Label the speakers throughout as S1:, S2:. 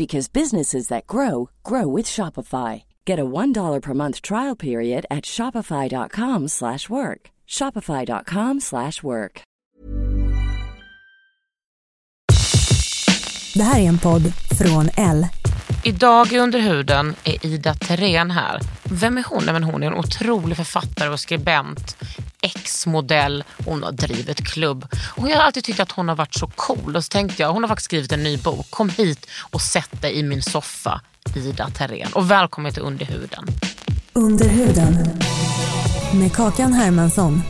S1: because businesses that grow grow with Shopify. Get a $1 per month trial period at shopify.com/work. slash work. shopify.com/work. slash work.
S2: Det här är en podd från L.
S3: Idag i Under huden är Ida Terén här. Vem är hon? Nej, men hon är en otrolig författare och skribent, ex-modell. Hon har drivit klubb. Och jag har alltid tyckt att hon har varit så cool. Och så tänkte jag, hon har faktiskt skrivit en ny bok. Kom hit och sätt dig i min soffa, Ida Terén. Och välkommen till Under huden.
S2: Under huden. Med Kakan Hermansson.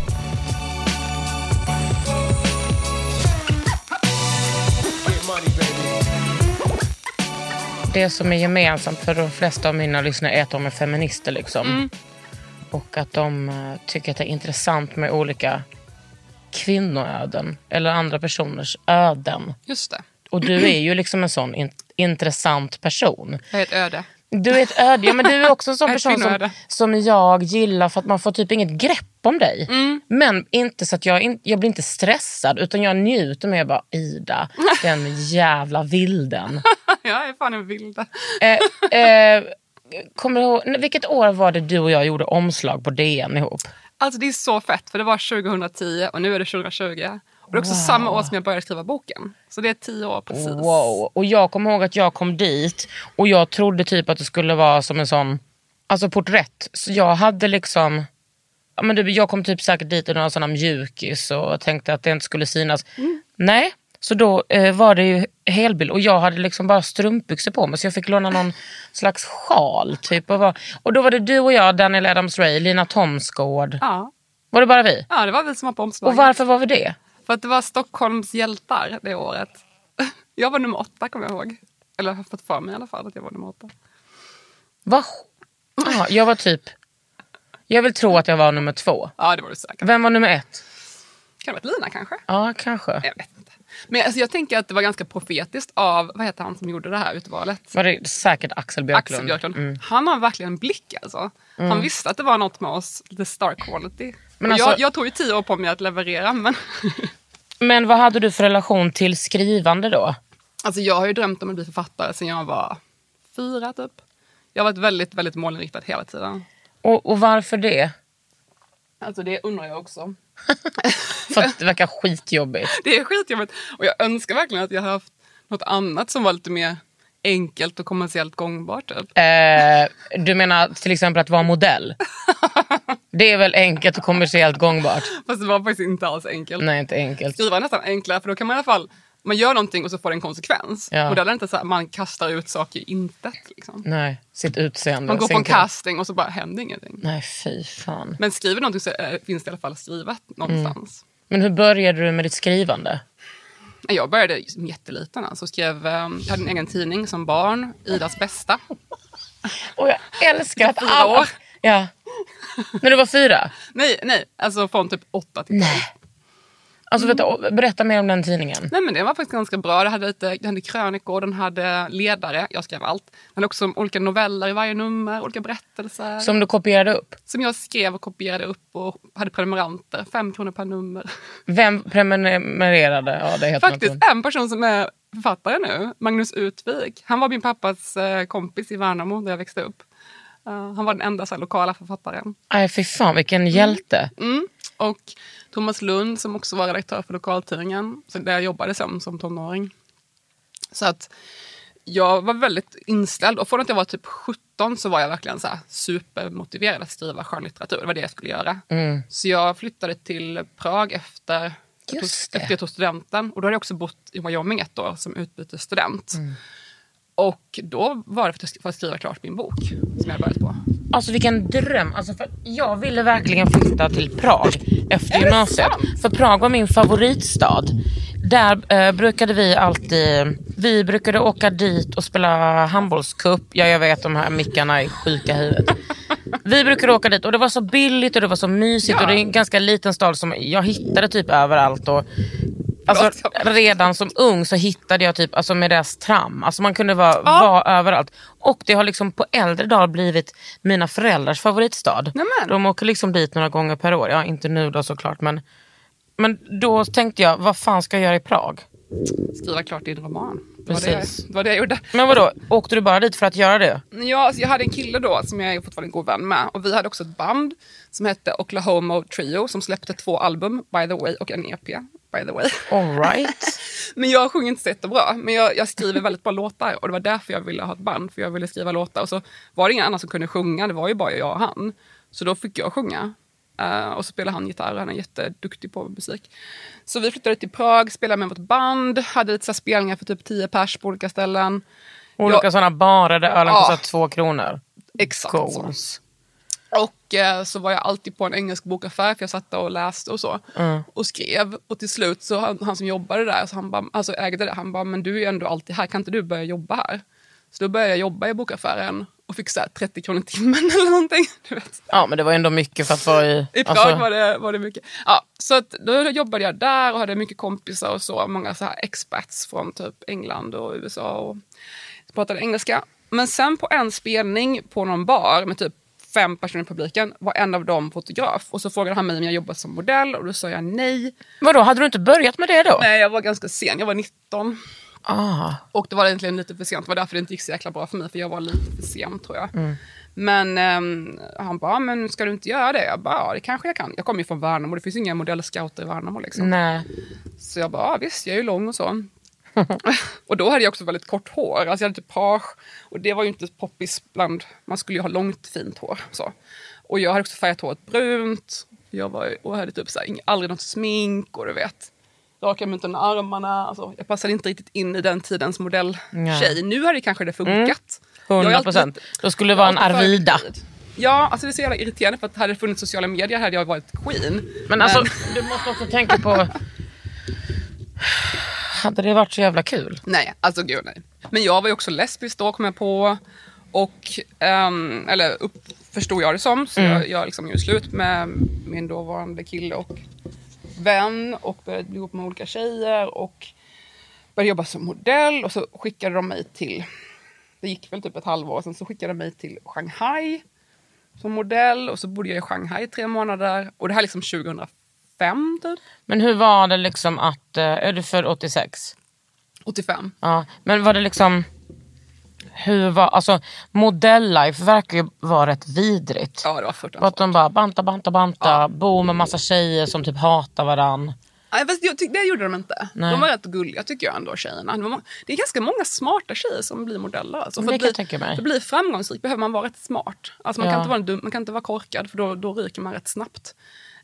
S3: Det som är gemensamt för de flesta av mina lyssnare är att de är feminister. Liksom. Och att de eh, tycker att det är intressant med olika kvinnoöden eller andra personers öden.
S4: Just det.
S3: Och du är ju liksom en sån in- intressant person.
S4: Jag är ett öde.
S3: Du är ett öde, ja, men du är också en sån person som, som jag gillar för att man får typ inget grepp om dig.
S4: Mm.
S3: Men inte så att jag, in, jag blir inte stressad utan jag njuter med bara Ida, den jävla vilden.
S4: jag är fan en vilde.
S3: eh, eh, kommer du vilket år var det du och jag gjorde omslag på DN ihop?
S4: Alltså det är så fett för det var 2010 och nu är det 2020. Och det är också samma år som jag började skriva boken. Så det är tio år precis.
S3: Wow. Och jag kommer ihåg att jag kom dit och jag trodde typ att det skulle vara som en sån alltså porträtt. Så jag hade liksom men du, jag kom typ säkert dit i några såna mjukis och tänkte att det inte skulle synas. Nej, så då eh, var det ju helbild och jag hade liksom bara strumpbyxor på mig så jag fick låna någon slags sjal. Typ, och, var, och då var det du och jag, Daniel Adams-Ray, Lina Thomsgård.
S4: Ja.
S3: Var det bara vi?
S4: ja, det var vi som var på omslaget.
S3: Och varför var vi det?
S4: För att det var Stockholms hjältar det året. Jag var nummer åtta kommer jag ihåg. Eller har fått för mig i alla fall att jag var nummer åtta.
S3: Va? Aha, jag var typ... Jag vill tro att jag var nummer två.
S4: Ja, det var det säkert.
S3: Vem var nummer ett?
S4: Kan det ha varit Lina kanske?
S3: Ja, kanske.
S4: Jag vet inte. Men alltså, jag tänker att det var ganska profetiskt av, vad heter han som gjorde det här urvalet?
S3: Var det säkert Axel Björklund?
S4: Axel Björklund.
S3: Mm.
S4: Han har verkligen en blick alltså. Han visste att det var något med oss, lite star quality.
S3: Men alltså-
S4: jag, jag tog ju tio år på mig att leverera men
S3: Men vad hade du för relation till skrivande då?
S4: alltså, jag har ju drömt om att bli författare sedan jag var fyra typ. Jag har varit väldigt, väldigt målinriktad hela tiden.
S3: Och, och varför det?
S4: Alltså det undrar jag också.
S3: För att det verkar skitjobbigt.
S4: Det är skitjobbigt. Och jag önskar verkligen att jag haft något annat som var lite mer enkelt och kommersiellt gångbart. Typ.
S3: Eh, du menar till exempel att vara modell? Det är väl enkelt och kommersiellt gångbart?
S4: Fast det var faktiskt inte alls enkelt.
S3: Nej, inte enkelt.
S4: Skriva är nästan enklare för då kan man i alla fall man gör någonting och så får det en konsekvens.
S3: Ja.
S4: Modell är inte så att man kastar ut saker i intet. Liksom.
S3: Nej, sitt utseende.
S4: Man går på en casting och så bara händer ingenting.
S3: Nej, fy fan.
S4: Men skriver någonting så eh, finns det i alla fall skrivet någonstans.
S3: Men hur började du med ditt skrivande?
S4: Jag började som jätteliten. Alltså, skrev, eh, jag hade en egen tidning som barn, Idas bästa.
S3: Och jag älskar att alla...
S4: år.
S3: Ja. När du var fyra?
S4: Nej, nej, alltså från typ åtta till tolv.
S3: Alltså, vänta, berätta mer om den tidningen.
S4: Nej men det var faktiskt ganska bra. Det hade, lite, det hade krönikor, den hade ledare, jag skrev allt. Den hade också olika noveller i varje nummer, olika berättelser.
S3: Som du kopierade upp.
S4: som jag skrev och kopierade upp och hade prenumeranter. Fem kronor per nummer.
S3: Vem prenumererade? Ja, det heter
S4: Faktiskt
S3: något.
S4: en person som är författare nu, Magnus Utvik. Han var min pappas eh, kompis i Värnamo där jag växte upp. Eh, han var den enda så här, lokala författaren.
S3: Nej, fy fan vilken hjälte.
S4: Mm. Och Thomas Lund som också var redaktör för lokaltidningen, där jag jobbade som, som tonåring. Så att jag var väldigt inställd och från att jag var typ 17 så var jag verkligen så supermotiverad att skriva skönlitteratur. Det var det jag skulle göra. Så jag flyttade till Prag efter,
S3: Just det.
S4: efter jag tog studenten. Och då hade jag också bott i Wyoming ett år som utbytesstudent. Och då var det för att, skriva klart min bok som jag börjat på.
S3: Alltså vilken dröm. Alltså, för jag ville verkligen flytta till Prag efter
S4: det
S3: gymnasiet. För Prag var min favoritstad. Där eh, brukade vi alltid, vi brukade åka dit och spela handbollscup. Ja jag vet de här mickarna är sjuka i huvudet. Vi brukade åka dit och det var så billigt och det var så mysigt
S4: Ja.
S3: och det är en ganska liten stad som jag hittade typ överallt. Och, alltså,
S4: Förlåt.
S3: redan som ung så hittade jag typ alltså med deras tram. Alltså man kunde vara, vara överallt. Och det har liksom på äldre dagar blivit mina föräldrars favoritstad.
S4: Nämen.
S3: De åker liksom dit några gånger per år. Ja inte nu då såklart men, men då tänkte jag vad fan ska jag göra i Prag?
S4: Skriva klart din roman. Det var det, jag,
S3: Precis.
S4: det var det jag gjorde.
S3: Men vadå, åkte du bara dit för att göra det?
S4: Ja, alltså jag hade en kille då som jag är fortfarande en god vän med. Och vi hade också ett band som hette Oklahoma Trio som släppte två album, by the way, och en EP, by the way.
S3: Alright.
S4: Men jag sjunger inte så jättebra. Men jag, jag skriver väldigt bra låtar och det var därför jag ville ha ett band. För jag ville skriva låtar. Och så var det ingen annan som kunde sjunga, det var ju bara jag och han. Så då fick jag sjunga. Eh, och så spelade han gitarr, han är jätteduktig på musik. Så vi flyttade till Prag, spelade med vårt band, hade lite så spelningar för typ 10 pers på olika ställen.
S3: Olika
S4: Ja.
S3: sådana barer där ölen
S4: Ja.
S3: kostar två kronor.
S4: Exakt så.
S3: Goals.
S4: Och eh, så var jag alltid på en engelsk bokaffär för jag satt och läste och så. Och skrev. Och till slut så han, han som jobbade där, så han bara, alltså ägde det, han bara, men du är ju ändå alltid här, kan inte du börja jobba här? Så då började jag jobba i bokaffären och fick så här 30 kronor timmen eller någonting.
S3: Ja men det var ändå mycket för att vara i...
S4: I Prag
S3: alltså-
S4: var, det, var det mycket. Ja, så att då jobbade jag där och hade mycket kompisar och så. Många så här expats från typ England och USA och pratade engelska. Men sen på en spelning på någon bar med typ fem personer i publiken var en av dem fotograf. Och så frågade han mig om jag jobbar som modell och då sa jag nej.
S3: Vadå, hade du inte börjat med det då?
S4: Nej, jag var ganska sen. Jag var 19.
S3: Ah.
S4: Och det var egentligen lite för sent. Det var därför det inte gick så jäkla bra för mig. För jag var lite för sen tror jag. Men ehm, han bara, men ska du inte göra det? Jag bara, ja det kanske jag kan. Jag kommer ju från Värnamo. Det finns inga modellscouter i Värnamo. Liksom.
S3: Nej.
S4: Så jag bara, ja, visst jag är ju lång och så. och då hade jag också väldigt kort hår. Alltså jag hade typ page. Och det var ju inte poppis bland, man skulle ju ha långt fint hår. Så. Och jag hade också färgat håret brunt. Jag var, och hade typ så här, aldrig något smink och du vet. Rakade mig inte under armarna. Alltså, jag passade inte riktigt in i den tidens modelltjej. Nu hade kanske det funkat. Jag har
S3: 100
S4: alltid-
S3: procent. Då skulle det vara en Arvida.
S4: föredragit. Ja, alltså det är så jävla irriterande för att hade det funnits sociala medier hade jag varit queen.
S3: Men alltså, du måste också tänka på... Hade det varit så jävla kul?
S4: Nej, alltså gud nej. Men jag var ju också lesbisk då kom jag på. Och, ehm, eller upp, förstod jag det som. Så jag, jag liksom gjorde slut med min dåvarande kille och vän. Och började bli ihop med olika tjejer. Och började jobba som modell. Och så skickade de mig till, det gick väl typ ett halvår. Sen så skickade de mig till Shanghai. Som modell. Och så bodde jag i Shanghai i tre månader. Och det här liksom 2005 typ.
S3: Men hur var det liksom att... eh, Är du född 86?
S4: 85.
S3: Ja. Men var det liksom... Hur var... Alltså modelllife verkar ju vara rätt vidrigt.
S4: Ja, det var
S3: Och att
S4: fruktansvärt.
S3: de bara banta, banta, banta. Bo med massa tjejer som typ hatar varann.
S4: Nej, fast jag tyck, det gjorde de inte.
S3: Nej.
S4: De var rätt gulliga tycker jag ändå tjejerna. Det, var, må- det är ganska många smarta tjejer som blir modeller. Alltså,
S3: Det
S4: för,
S3: kan
S4: att bli,
S3: jag tänka mig.
S4: för att bli framgångsrik behöver man vara rätt smart. Alltså, man,
S3: Ja.
S4: kan inte vara dum, man kan inte vara korkad för då, då ryker man rätt snabbt.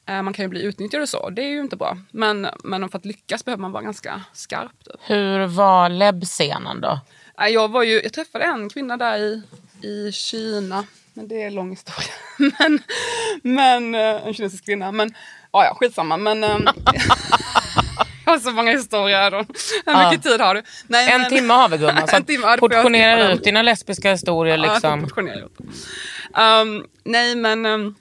S4: Eh, man kan ju bli utnyttjad och så, det är ju inte bra. Men, men för att lyckas behöver man vara ganska skarp. Typ.
S3: Hur var läbbscenen då?
S4: Jag, var ju, jag träffade en kvinna där i, i Kina. Men det är en lång historia. men, men, eh, en kinesisk kvinna. Men ja, ja, skitsamma. Men, ehm, jag har så många historier. Hur mycket tid har du? Nej,
S3: En
S4: men-
S3: timme har vi gumman.
S4: En timme, ja,
S3: portionera ut dina lesbiska historier
S4: Ja,
S3: liksom.
S4: Um, nej, men um,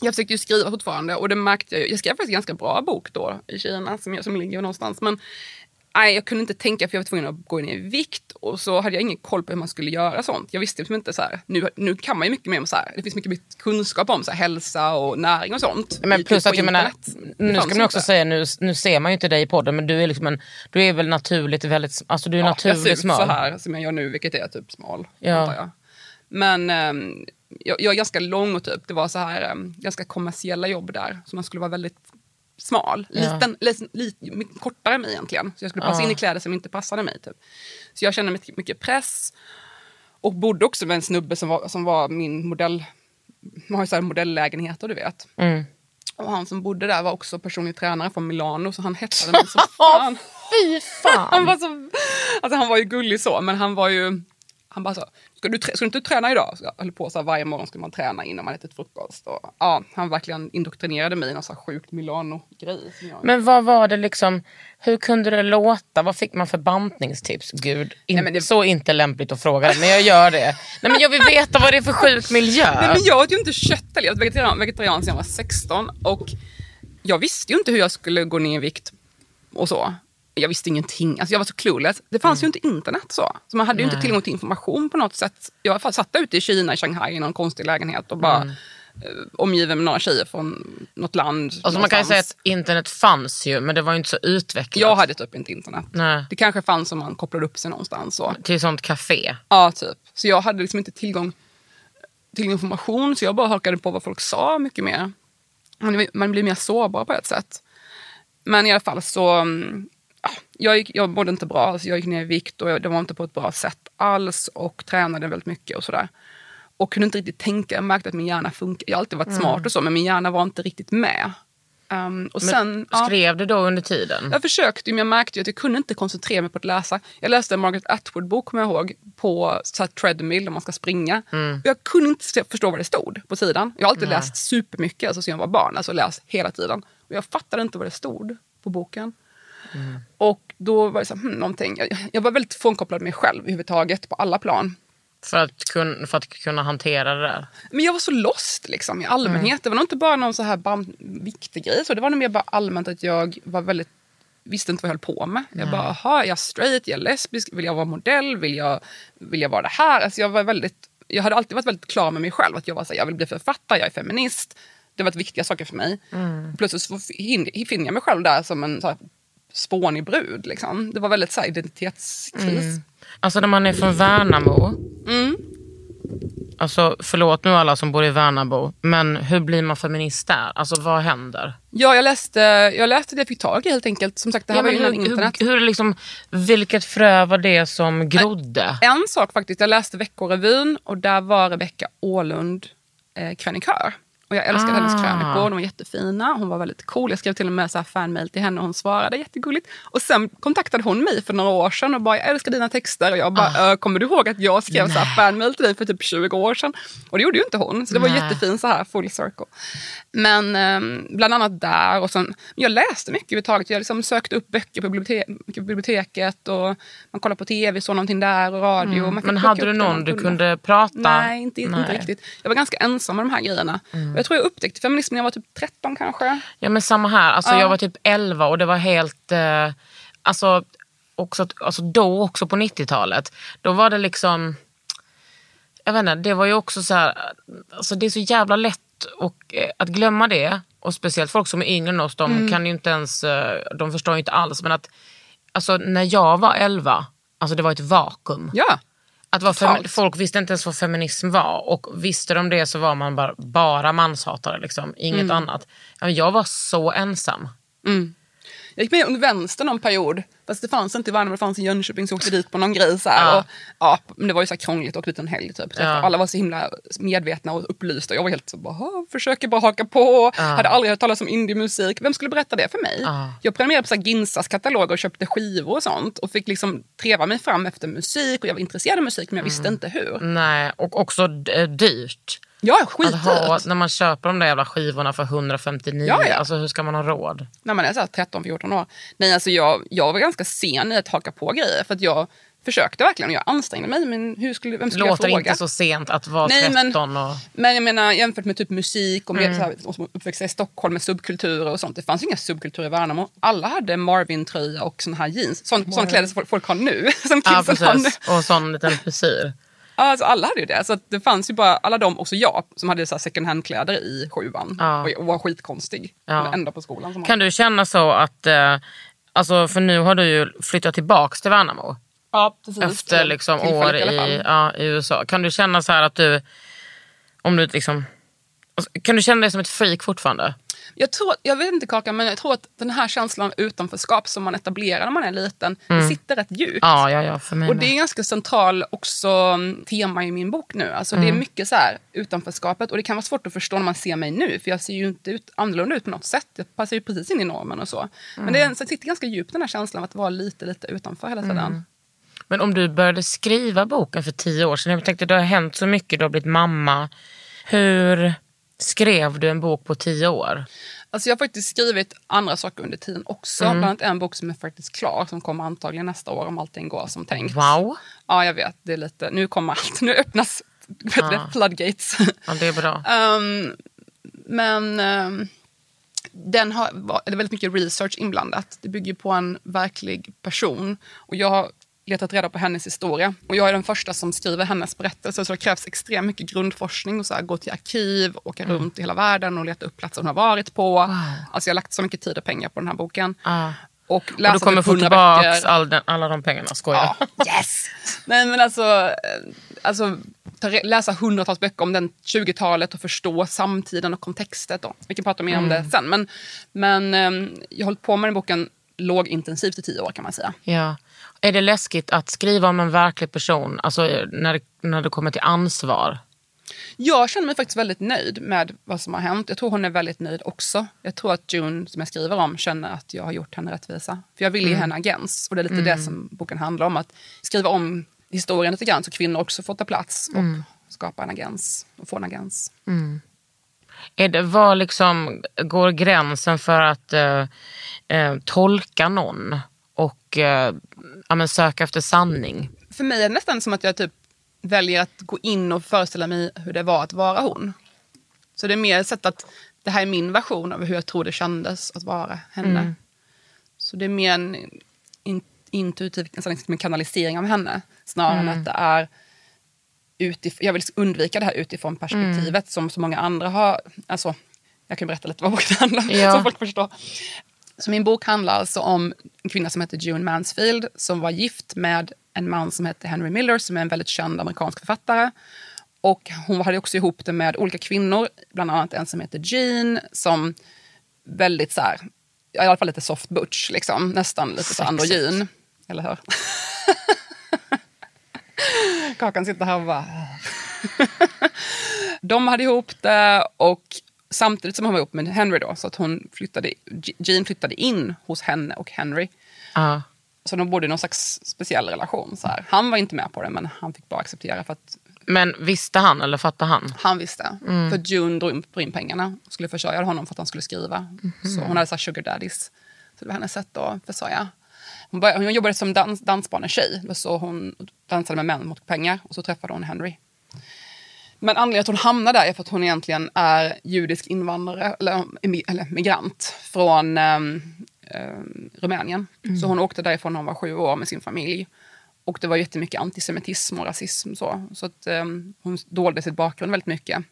S4: jag försökte ju skriva fortfarande och det märkte jag ju. Jag skrev faktiskt en ganska bra bok då i Kina som, jag, som ligger någonstans. Men nej, jag kunde inte tänka för jag var tvungen att gå ner i vikt och så hade jag ingen koll på hur man skulle göra sånt. Jag visste liksom inte så här, nu, nu kan man ju mycket mer om så här, det finns mycket mer kunskap om så här, hälsa och näring och sånt.
S3: Men
S4: i-
S3: plus att jag menar, nu ska man också säga, nu, nu ser man ju inte dig i podden men du är, liksom en, du är väl naturligt väldigt, alltså du är
S4: Ja, jag ser
S3: naturligt
S4: ut
S3: smal.
S4: så här som jag gör nu, vilket är typ smal.
S3: Ja.
S4: Men ehm, jag, jag är ganska lång och typ, det var så här ehm, ganska kommersiella jobb där. Så man skulle vara väldigt smal. Liten, liten, liten, kortare än mig egentligen. Så jag skulle passa
S3: Ja.
S4: in i kläder som inte passade mig. Typ. Så jag kände mycket, mycket press. Och bodde också med en snubbe som var, som var min modell. Man har ju så här modelllägenheter du vet.
S3: Mm.
S4: Och han som bodde där var också personlig tränare från Milano så han hetsade mig som fan.
S3: Fy
S4: Han
S3: fan!
S4: var, så, alltså han var ju gullig så men han var ju han bara så, ska du, ska du inte träna idag? Så jag höll på så här, varje morgon skulle man träna innan man ätit frukost. Och, ja, han verkligen indoktrinerade mig i någon så här sjukt Milano-grej. jag-
S3: Men vad var det liksom, hur kunde det låta? Vad fick man för bantningstips? Gud, in,
S4: Nej, det-
S3: så inte lämpligt att fråga det, men jag gör det. Nej, men jag vill veta vad det är för sjuk miljö.
S4: Nej, men jag åt ju inte kött jag var vegetarian, vegetarian sedan jag var 16 och jag visste ju inte hur jag skulle gå ner i vikt och så. Jag visste ingenting, alltså jag var så clueless. Det fanns ju inte internet så. Så man hade ju inte tillgång till information på något sätt. Jag satt ute i Kina, i Shanghai i någon konstig lägenhet och bara eh, omgiven med några tjejer från något land.
S3: Alltså man kan ju säga att internet fanns ju, men det var ju inte så utvecklat.
S4: Jag hade typ inte internet.
S3: Nej.
S4: Det kanske fanns om man kopplade upp sig någonstans. Så.
S3: Till sånt café.
S4: Ja, typ. Så jag hade liksom inte tillgång till information så jag bara hakade på vad folk sa mycket mer. Man, blir mer sårbar på ett sätt. Men i alla fall så, mm, jag, gick, jag mådde inte bra. Alltså jag gick ner i vikt och jag, det var inte på ett bra sätt alls och tränade väldigt mycket och sådär. Och kunde inte riktigt tänka, jag märkte att min hjärna funkar. Jag har alltid varit smart och så men min hjärna var inte riktigt med. Um, och
S3: Men
S4: sen, ja.
S3: skrev du då under tiden?
S4: Jag försökte men jag märkte att jag kunde inte koncentrera mig på att läsa. Jag läste en Margaret Atwood-bok kommer jag ihåg på så här treadmill om man ska springa.
S3: Mm.
S4: Jag kunde inte förstå vad det stod på sidan. Jag har alltid läst supermycket alltså, sen jag var barn, alltså läst hela tiden. Och jag fattade inte vad det stod på boken.
S3: Mm.
S4: Och då var det så här, hmm, någonting. Jag, jag var väldigt frånkopplad mig själv överhuvudtaget på alla plan.
S3: För att, kun, för att kunna hantera det där?
S4: Men jag var så lost liksom, i allmänhet. Det var nog inte bara någon så här bara, viktig grej. Så det var nog mer bara allmänt att jag var väldigt visste inte vad jag höll på med. Jag bara, aha, är jag straight, är jag lesbisk, vill jag vara modell, vill jag, vill jag vara det här? Alltså jag, var väldigt, jag hade alltid varit väldigt klar med mig själv. Att jag var så här, jag vill bli författare, jag är feminist. Det var viktiga saker för mig. Plötsligt så fin- finner jag mig själv där som en så här, spånig brud. Liksom. Det var väldigt så här, identitetskris.
S3: Alltså när man är från Värnamo.
S4: Mm.
S3: Alltså förlåt nu alla som bor i Värnamo. Men hur blir man feminist där? Alltså vad händer?
S4: Ja, jag läste, jag läste det jag fick tag i helt enkelt. Som sagt, det här
S3: Ja,
S4: var innan
S3: hur,
S4: internet.
S3: hur, hur liksom, vilket frö var det som grodde?
S4: En sak faktiskt, jag läste Veckorevyn och där var Rebecka Åhlund eh, krönikör. Och jag älskade
S3: Ah.
S4: hennes krönikor, de var jättefina. Hon var väldigt cool. Jag skrev till och med så här fanmail till henne och hon svarade jättegulligt. Och sen kontaktade hon mig för några år sedan och bara jag älskar dina texter. Och jag bara,
S3: Ah.
S4: "Ö, kommer du ihåg att jag skrev så här fanmail till dig för typ 20 år sedan? Och det gjorde ju inte hon. Så det var
S3: Nej.
S4: jättefint så här full circle. Men ehm, bland annat där och sen, jag läste mycket överhuvudtaget. Jag liksom sökte upp böcker på, bibliotek, på biblioteket och man kollade på tv, såg någonting där och radio.
S3: Mm. Men hade du någon du
S4: kunde.
S3: prata?
S4: Nej, inte, inte
S3: Nej. Mm.
S4: riktigt. Jag var ganska ensam med de här grejerna. Och Jag tror jag upptäckte feminismen när jag var typ 13 kanske.
S3: Ja men samma här. Alltså,
S4: Ja.
S3: Jag var typ 11 och det var helt... Eh, alltså, också, alltså då också på 90-talet. Då var det liksom... Jag vet inte, det var ju också så här... Alltså det är så jävla lätt och, eh, att glömma det. Och speciellt folk som är yngre än oss, de
S4: Mm.
S3: kan ju inte ens... Eh, de förstår ju inte alls. Men att alltså, när jag var 11, alltså det var ett vakuum.
S4: Ja.
S3: Att vara
S4: Totalt.
S3: folk visste inte ens vad feminism var och visste de det så var man bara, bara manshatare, liksom. inget
S4: Mm.
S3: annat. Jag var så ensam.
S4: Jag gick med under vänstern någon period. Fast det fanns inte i Värnamo, det fanns i Jönköping så jag åkte dit på någon grej. Så här,
S3: Ja.
S4: och, ja, men det var ju så här krångligt att åka dit en helg. Typ.
S3: Ja.
S4: Alla var så himla medvetna och upplysta. Jag var helt så bara, "Ha, försöker bara haka på. Hade aldrig hört talas om indiemusik. Vem skulle berätta det för mig?
S3: Ja.
S4: Jag prenumererade på så här Ginsas kataloger och köpte skivor och sånt. Och fick liksom treva mig fram efter musik. Och jag var intresserad av musik men jag visste inte hur.
S3: Nej, och också d- dyrt.
S4: Ja,
S3: Att ha,
S4: skitdyrt.
S3: när man köper de där jävla skivorna för 159,
S4: Ja, ja.
S3: alltså hur ska man ha råd?
S4: när man är så här 13-14 år. Nej, alltså jag, jag var ganska sen i att haka på grejer. För att jag försökte verkligen. Jag ansträngde mig. Men hur skulle, vem
S3: Det
S4: skulle jag
S3: låter
S4: fråga?
S3: inte så sent att vara
S4: Nej, men-
S3: 13 och...
S4: Men jag menar jämfört med typ musik och med,
S3: Mm.
S4: så här, och som uppväxta i Stockholm med subkulturer och sånt. Det fanns ju inga subkulturer i Värnamo. Alla hade Marvin-tröja och såna här jeans. Sån, sån kläder som folk, har nu. Som
S3: Ja,
S4: kidsen har nu.
S3: precis. Och sån liten frisyr.
S4: Alltså, alla hade ju det. Så det fanns ju bara alla de, också jag, som hade så second hand-kläder i sjuan.
S3: Ja.
S4: Och, och var skitkonstig.
S3: Ja.
S4: Enda på skolan
S3: Kan du känna så att, eh, alltså för nu har du ju flyttat tillbaks till Värnamo?
S4: Ja, precis.
S3: efter liksom år
S4: i,
S3: ja, i USA. Kan du känna så här att du, om du liksom, Alltså, Kan du känna dig som ett freak fortfarande?
S4: Jag, tror, jag vet inte Kakan, men jag tror att den här känslan av utanförskap som man etablerar när man är liten, det sitter rätt djupt.
S3: Ja, ja, ja för mig
S4: Och det är
S3: med.
S4: ganska central också mm, tema i min bok nu. Alltså Det är mycket så här utanförskapet och det kan vara svårt att förstå när man ser mig nu för jag ser ju inte ut, annorlunda ut på något sätt. Jag passar ju precis in i normen och så. Men det, är, så det sitter ganska djupt den här känslan av att vara lite, lite utanför hela tiden.
S3: Men om du började skriva boken för tio år sedan, jag tänkte det har hänt så mycket, du har blivit mamma. Hur skrev du en bok på tio år?
S4: Alltså jag har faktiskt skrivit andra saker under tiden också.
S3: Mm.
S4: Bland annat en bok som är faktiskt klar som kommer antagligen nästa år om allting går som tänkt.
S3: Wow,
S4: Ja, jag vet. Det är lite, nu kommer allt. Nu öppnas du, det, floodgates.
S3: ja, det är bra.
S4: Um, men um, den har, det är väldigt mycket research inblandat. Det bygger på en verklig person. Och jag har letat reda på hennes historia. Och jag är den första som skriver hennes berättelse. Så det krävs extremt mycket grundforskning. Och så här, gå till arkiv, åka
S3: Mm.
S4: runt i hela världen och leta upp platser hon har varit på. Alltså jag har lagt så mycket tid och pengar på den här boken.
S3: Ja.
S4: Och
S3: Och du kommer
S4: typ
S3: få
S4: 100
S3: tillbaka all den, alla de pengarna, skojar.
S4: Ja, yes! Nej men alltså, eh, alltså ta läsa hundratals böcker om den 20-talet och förstå samtiden och kontextet. Då. Vi kan prata mer om det sen. Men, men eh, jag har hållit på med den boken lågintensivt i tio år kan man säga.
S3: Ja. Är det läskigt att skriva om en verklig person, alltså eh, när det, när det kommer till ansvar?
S4: Jag känner mig faktiskt väldigt nöjd med vad som har hänt. Jag tror hon är väldigt nöjd också. Jag tror att June, som jag skriver om, känner att jag har gjort henne rättvisa. För jag vill ge henne agens. Och det är lite det som boken handlar om. Att skriva om historien lite grann så kvinnor också får ta plats och skapa en agens. Och få en agens.
S3: Är det, var liksom går gränsen för att eh, eh, tolka någon och eh, ja, men söka efter sanning?
S4: För mig är det nästan som att jag typ väljer att gå in och föreställa mig hur det var att vara hon. Så det är mer ett sätt att det här är min version av hur jag tror det kändes att vara henne. Så det är mer en in, intuitiv nästan liksom en kanalisering av henne. Snarare än att det är utif- jag vill undvika det här utifrån perspektivet som så många andra har. Alltså, jag kan berätta lite vad boken handlar om
S3: Ja.
S4: så folk förstår. Så min bok handlar alltså om en kvinna som heter June Mansfield som var gift med en man som heter Henry Miller som är en väldigt känd amerikansk författare. Och hon hade också ihop det med olika kvinnor, bland annat en som heter Jean som väldigt så här, i alla fall lite soft butch, liksom. nästan lite så androgyn. Eller hur? Kakan sitter här och bara... De hade ihop det och samtidigt som hon var ihop med Henry då, så att hon flyttade, Jean flyttade in hos henne och Henry.
S3: Ja.
S4: Så de bodde i någon slags speciell relation. Så här. Han var inte med på det, men han fick bara acceptera för att
S3: Men visste han eller fattade han?
S4: han visste. För June drog in, pengarna och skulle försörja honom för att han skulle skriva. Så hon hade så här sugar daddies. Så det var hennes sätt att försörja. Hon, började, hon jobbade som dans, dansbanetjej. Så hon dansade med män mot pengar. Och så träffade hon Henry. Men anledningen till att hon hamnade där är för att hon egentligen är judisk invandrare, eller, eller migrant från ehm, Rumänien. Så hon åkte därifrån när hon var sju år med sin familj. Och det var jättemycket antisemitism och rasism. Så, så att, ehm, hon dolde sitt bakgrund väldigt mycket.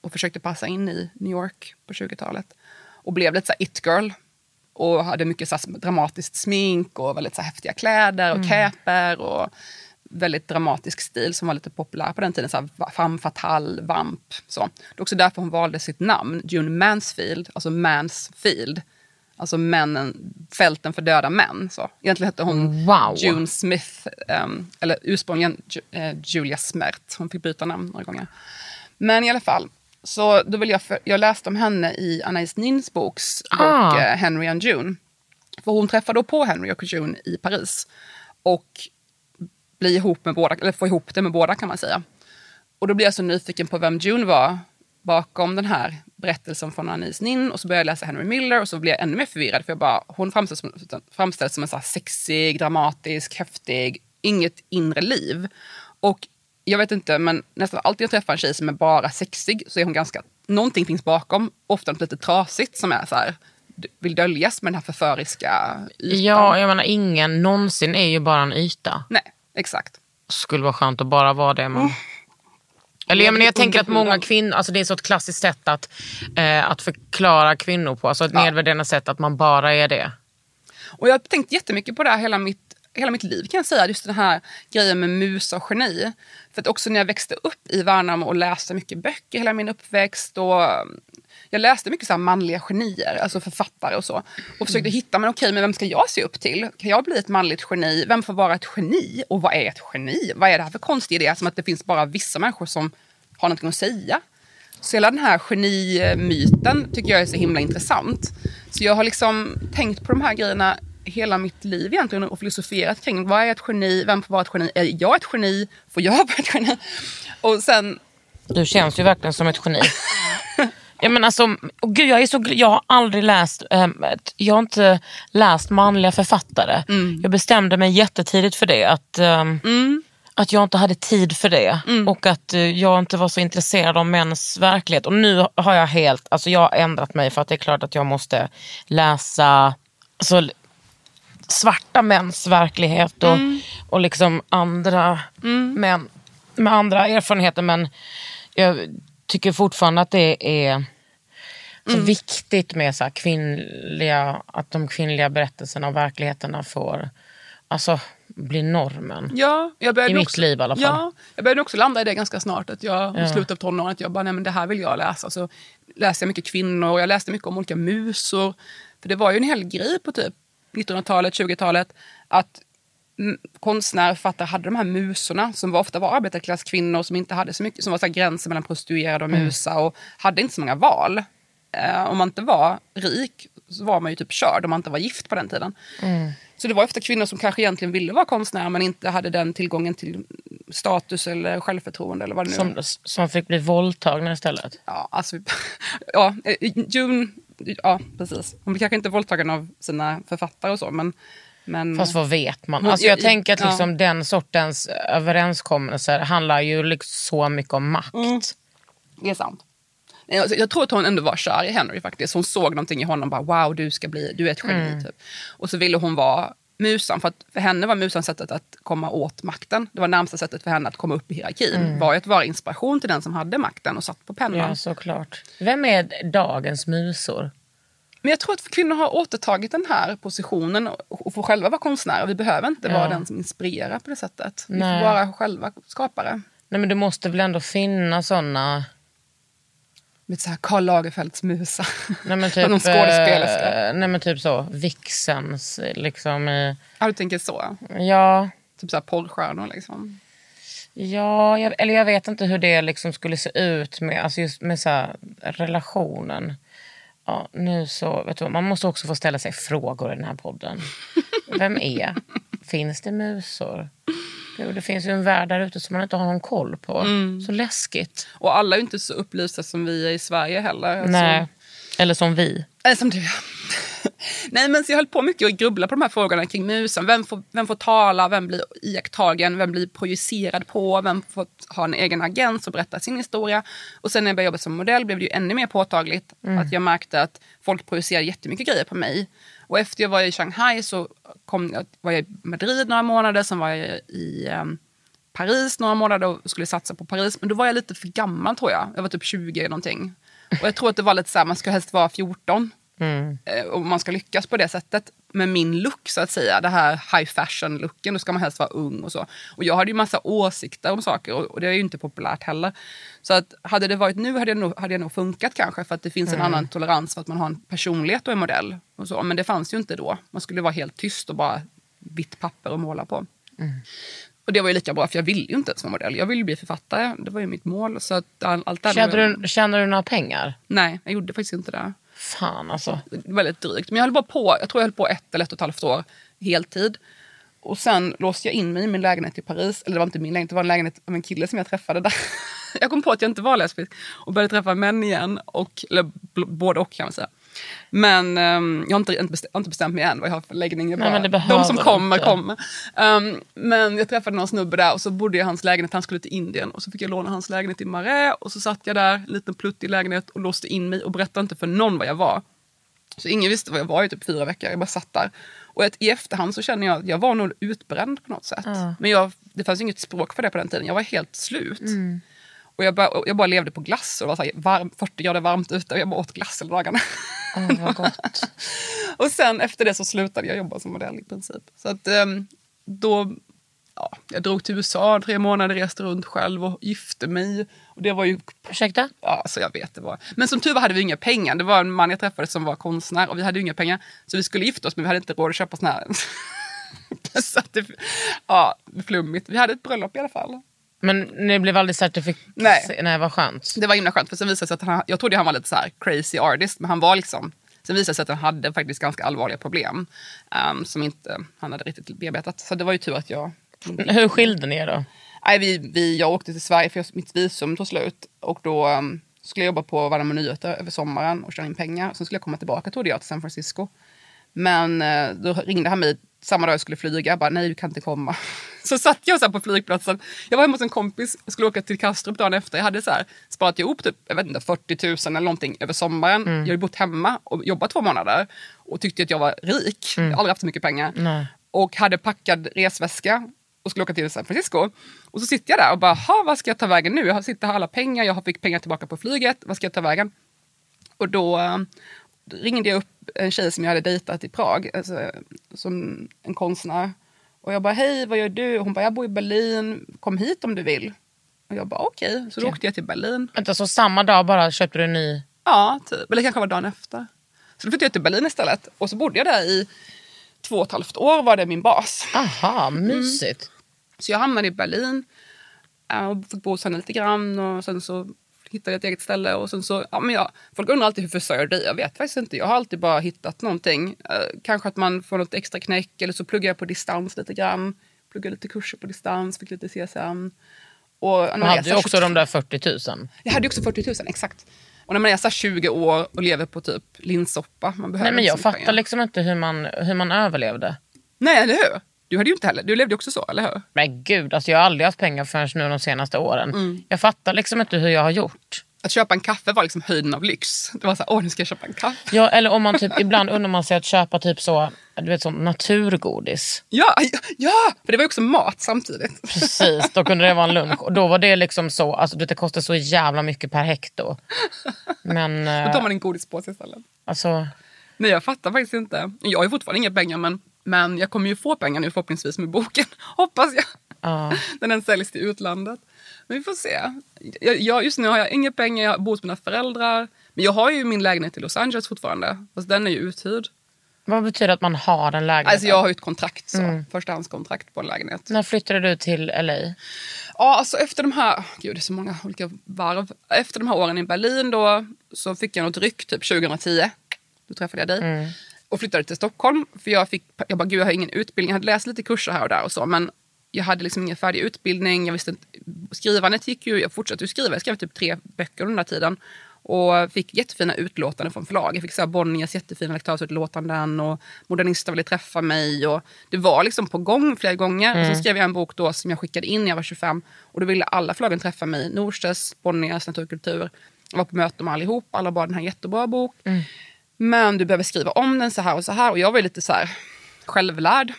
S4: Och försökte passa in i New York på 20-talet. Och blev lite så it-girl. Och hade mycket så dramatiskt smink och väldigt så häftiga kläder och käpor. Och väldigt dramatisk stil som var lite populär på den tiden. Så här femme fatale, vamp. Så. Det är också därför hon valde sitt namn, June Mansfield, alltså Mansfield. Alltså männen, fälten för döda män. Så. Egentligen hette hon
S3: Wow.
S4: June Smith, ehm, eller ursprungligen Ju- eh, Julia Smert. Hon fick byta namn några gånger. Men i alla fall, så då vill jag, för, jag läste om henne i Anais Nins boks bok
S3: Ah.
S4: eh, Henry and June. För hon träffade då på Henry och June i Paris. Och bli ihop med båda, eller få ihop det med båda kan man säga. Och då blev jag så nyfiken på vem June var bakom den här berättelsen från Anis Nin. Och så började jag läsa Henry Miller och så blev jag ännu mer förvirrad. För jag bara, hon framställs som, framställs som en så här sexig, dramatisk, häftig, inget inre liv. Och jag vet inte, men nästan alltid jag träffar en tjej som är bara sexig så är hon ganska, någonting finns bakom. Ofta något lite trasigt som är så här, vill döljas med den här förföriska ytan.
S3: Ja, jag menar ingen någonsin är ju bara en yta.
S4: Nej, exakt.
S3: Skulle vara skönt att bara vara det. Men... Eller jag, menar, jag tänker att många kvinnor, alltså det är så ett klassiskt sätt att, eh, att förklara kvinnor på. Alltså ett
S4: Ja.
S3: nedvärderande sätt att man bara är det.
S4: Och jag har tänkt jättemycket på det här hela mitt hela mitt liv kan jag säga, just den här grejen med musa och geni. För att också när jag växte upp i Värnamo och läste mycket böcker hela min uppväxt och jag läste mycket så manliga genier, alltså författare och så. Och försökte hitta, men okej, men vem ska jag se upp till? Kan jag bli ett manligt geni? Vem får vara ett geni? Och vad är ett geni? Vad är det här för konstig idé? Som att det finns bara vissa människor som har någonting att säga. Så hela den här genimyten tycker jag är så himla intressant. Så jag har liksom tänkt på de här grejerna hela mitt liv egentligen och filosoferat kring vad är ett geni, vem får vara ett geni, är jag ett geni, får jag vara ett geni? Och sen...
S3: Du känns ju verkligen som ett geni. Ja, men alltså, oh gud, jag, är så, jag har aldrig läst, ähm, jag har inte läst manliga författare.
S4: Mm.
S3: Jag bestämde mig jättetidigt för det. Att, ähm,
S4: Mm.
S3: att jag inte hade tid för det. Och att eh, jag inte var så intresserad av mäns verklighet. Och nu har jag helt, alltså jag har ändrat mig för att det är klart att jag måste läsa alltså, svarta mäns verklighet och, och liksom andra män med andra erfarenheter. Men jag tycker fortfarande att det är så viktigt med så kvinnliga, att de kvinnliga berättelserna och verkligheterna får alltså, bli normen.
S4: Ja, jag började
S3: I mitt
S4: också,
S3: liv i alla fall.
S4: Ja, jag började också landa i det ganska snart. Att jag,
S3: Ja.
S4: I slutet av tonåren, att jag bara, nej men det här vill jag läsa. Så läste jag mycket kvinnor och jag läste mycket om olika musor. För det var ju en hel grej på typ 1900-talet, 20-talet. Att mm, konstnärer, författare hade de här musorna som var, ofta var arbetarklasskvinnor som inte hade så mycket, som var så gränsen mellan prostituerade och
S3: Mm.
S4: musa och hade inte så många val. Eh, om man inte var rik så var man ju typ körd om man inte var gift på den tiden.
S3: Mm.
S4: Så det var ofta kvinnor som kanske egentligen ville vara konstnärer men inte hade den tillgången till status eller självförtroende eller vad det nu
S3: Som, som fick bli våldtagna istället.
S4: Ja, alltså, ja, eh, June, ja precis. Hon blir kanske inte våldtagen av sina författare och så men... men
S3: Fast vad vet man? Alltså jag
S4: ja,
S3: tänker att
S4: ja.
S3: liksom den sortens överenskommelser handlar ju liksom så mycket om makt.
S4: Mm. Det är sant. Alltså, Jag tror att hon ändå var kär i Henry faktiskt. Hon såg någonting i honom bara wow du ska bli, du är ett geni typ. Och så ville hon vara musan för att för henne var musan sättet att komma åt makten. Det var närmsta sättet för henne att komma upp i hierarkin. Var ju att vara inspiration till den som hade makten och satt på pennan.
S3: Ja, såklart. Vem är dagens musor?
S4: Men jag tror att kvinnor har återtagit den här positionen och får själva vara konstnärer. Vi behöver inte
S3: Ja.
S4: vara den som inspirerar på det sättet. Vi
S3: Nej.
S4: får vara själva skapare.
S3: Nej men det måste väl ändå finnas såna...
S4: Med så här Karl Lagerfelds musa.
S3: Nej men typ,
S4: Någon skådespelerska.
S3: eh, nej men typ så, vixens liksom. i-
S4: Ja, du tänker så.
S3: Ja,
S4: Typ så här porrstjärnor liksom.
S3: ja jag, eller jag vet inte hur det liksom skulle se ut med, alltså just med så relationen. Ja, nu så, vet du, man måste också få ställa sig frågor i den här podden. Vem är? Finns det musor? Gud, det finns ju en värld där ute som man inte har någon koll på.
S4: Mm.
S3: Så läskigt.
S4: Och alla är inte så upplysta som vi är i Sverige heller. Alltså-
S3: Nej. Eller som vi.
S4: Eller som du. Nej men så jag höll på mycket att grubbla på de här frågorna kring musen. Vem får, vem får tala? Vem blir iakttagen? Vem blir projicerad på? Vem får ha en egen agent och berätta sin historia? Och sen när jag började jobba som modell blev det ju ännu mer påtagligt att jag märkte att folk projicerade jättemycket grejer på mig. Och efter jag var i Shanghai så kom, var jag i Madrid några månader, sen var jag i ehm, Paris några månader och skulle satsa på Paris. Men då var jag lite för gammal tror jag. Jag var typ 20 någonting. Och jag tror att det var lite så här, man ska helst vara 14. Eh, Och man ska lyckas på det sättet. Med min look så att säga, det här high fashion looken, då ska man helst vara ung och så. Och jag hade ju massa åsikter om saker och och det är ju inte populärt heller. Så att hade det varit nu hade jag nog, hade jag nog funkat kanske för att det finns en annan tolerans för att man har en personlighet och är modell. Och så. Men det fanns ju inte då. Man skulle vara helt tyst och bara vitt papper att måla på. Och det var ju lika bra för jag ville ju inte ens vara modell. Jag ville bli författare. Det var ju mitt mål. Så att all, allt här-
S3: Känner du, känner du några pengar?
S4: Nej, jag gjorde faktiskt inte det.
S3: Fan alltså.
S4: Det var väldigt drygt. Men jag höll bara på, jag tror jag höll på ett eller ett och ett halvt år heltid. Och sen låste jag in mig i min lägenhet i Paris. Eller det var inte min lägenhet, det var en lägenhet av en kille som jag träffade där. Jag kom på att jag inte var lesbisk och började träffa män igen. Och, eller både och kan man säga. Men ehm, jag har inte, inte, bestämt, inte bestämt mig än vad jag har för läggning. Jag
S3: Nej,
S4: bara,
S3: behöver
S4: de som kommer,
S3: inte.
S4: kommer. Ehm, men jag träffade någon snubbe där och så bodde jag i hans lägenhet. Han skulle till Indien och så fick jag låna hans lägenhet i Marais. Och så satt jag där, en liten pluttig lägenhet och låste in mig och berättade inte för någon vad jag var. Så ingen visste vad jag var i typ fyra veckor. Jag bara satt där. Och ett, i efterhand så känner jag att jag var nog utbränd på något sätt. Men jag, det fanns inget språk för det på den tiden. Jag var helt slut. Och jag bara, jag bara levde på glass och det var så varm, 40 grader varmt ute och jag bara åt glass hela dagarna.
S3: Vad gott.
S4: och sen efter det så slutade jag jobba som modell i princip. Så att, ehm, då ja, jag drog till USA tre månader, reste runt själv och gifte mig. Och det var ju
S3: Ursäkta?
S4: Ja, alltså jag vet det var. Men som tur var hade vi inga pengar. Det var en man jag träffade som var konstnär och vi hade inga pengar. Så vi skulle gifta oss men vi hade inte råd att köpa såna här. så att det, ja, flummigt. Vi hade ett bröllop i alla fall.
S3: Men ni blev aldrig certifikaterade?
S4: Nej.
S3: Nej, vad skönt.
S4: Det var himla skönt för sen visade sig att han, jag trodde han var lite så crazy artist men han var liksom Sen visade det sig att han hade faktiskt ganska allvarliga problem um, som inte han hade riktigt bearbetat. Så det var ju tur att jag
S3: Hur skilde ni er då?
S4: Nej, vi, vi, jag åkte till Sverige för mitt visum tog slut. Och då um, skulle jag jobba på Värnamo Nyheter över sommaren och tjäna in pengar. Sen skulle jag komma tillbaka trodde jag till San Francisco. Men uh, då ringde han mig samma dag jag skulle flyga. Jag bara, nej du kan inte komma. Så satt jag så på flygplatsen. Jag var hemma hos en kompis. Jag skulle åka till Kastrup dagen efter. Jag hade så här, sparat ihop typ, jag vet inte, 40 000 eller någonting över sommaren. Jag hade bott hemma och jobbat två månader. Och tyckte att jag var rik. Jag har aldrig haft så mycket pengar.
S3: Nej.
S4: Och hade packad resväska och skulle åka till San Francisco. Och så sitter jag där och bara, "Ha, vad ska jag ta vägen nu? Jag sitter här alla pengar, jag fick pengar tillbaka på flyget. Vad ska jag ta vägen? Och då eh, ringde jag upp en tjej som jag hade dejtat i Prag, alltså, som en konstnär. Och jag bara, hej vad gör du? Hon bara, jag bor i Berlin, kom hit om du vill. Och jag bara, okej. Så då åkte jag till Berlin.
S3: Vänta, så samma dag bara köpte du en ny?
S4: Ja, typ. Eller kanske var dagen efter. Så då flyttade jag till Berlin istället. Och så bodde jag där i två och ett halvt år var det min bas.
S3: Aha, mysigt.
S4: Så jag hamnade i Berlin och fick bo hos henne lite grann. Och sen så hittade jag ett eget ställe. Och sen så, ja, men jag, folk undrar alltid hur försörjer du dig? Jag vet faktiskt inte. Jag har alltid bara hittat någonting. Eh, kanske att man får något extra knäck. Eller så pluggar jag på distans lite grann. Pluggar lite kurser på distans, fick lite CSN. Och
S3: man hade ju också
S4: 22
S3: de där 40 000.
S4: Jag hade också 40 000, exakt. Och när man är så här 20 år och lever på typ linssoppa. Man behöver
S3: Nej, men jag fattar
S4: pengar.
S3: liksom inte hur man, hur man överlevde.
S4: Nej, eller hur? Du hade ju inte heller. Du levde också så, eller hur?
S3: Men gud, alltså jag har aldrig haft pengar förrän nu de senaste åren.
S4: Mm.
S3: Jag fattar liksom inte hur jag har gjort.
S4: Att köpa en kaffe var liksom höjden av lyx. Det var så här, åh nu ska jag köpa en kaffe.
S3: Ja, eller om man typ, ibland undrar man sig att köpa typ så, du vet, som naturgodis.
S4: Ja, ja, ja, för det var ju också mat samtidigt.
S3: Precis, då kunde det vara en lunch. Och då var det liksom så, alltså det kostar så jävla mycket per hekto. Men
S4: Då
S3: eh,
S4: tar man en godispåse istället.
S3: alltså,
S4: Nej, jag fattar faktiskt inte. Jag har ju fortfarande inga pengar, men, men jag kommer ju få pengar nu förhoppningsvis med boken. Hoppas jag.
S3: ja.
S4: När den säljs till utlandet. Men vi får se. Jag, jag, just nu har jag inga pengar, jag bor hos mina föräldrar. Men jag har ju min lägenhet i Los Angeles fortfarande. Fast den är ju uthyrd.
S3: vad betyder att man har en lägenhet?
S4: Alltså jag har ju ett kontrakt, så. Förstahandskontrakt på en lägenhet.
S3: När flyttade du till LA?
S4: Ja, alltså efter de här, gud det är så många olika varv. Efter de här åren i Berlin då så fick jag något ryck typ 2010. Då träffade jag dig. Och flyttade till Stockholm. För jag fick, jag bara gud jag har ingen utbildning. Jag hade läst lite kurser här och där och så. Men jag hade liksom ingen färdig utbildning. Jag visste inte, skrivandet gick ju, jag fortsatte ju skriva. Jag skrev typ tre böcker under den där tiden. Och fick jättefina utlåtanden från förlag. Jag fick så här Bonniers jättefina lektörsutlåtanden och Modernister ville träffa mig. Och det var liksom på gång flera gånger. Och så skrev jag en bok då som jag skickade in när jag var 25. Och då ville alla förlagen träffa mig. Norstedts, Bonniers, Naturkultur. Jag var på möte med allihop. Alla bara, den här jättebra bok. Men du behöver skriva om den så här och så här. Och jag var lite så här självlärd.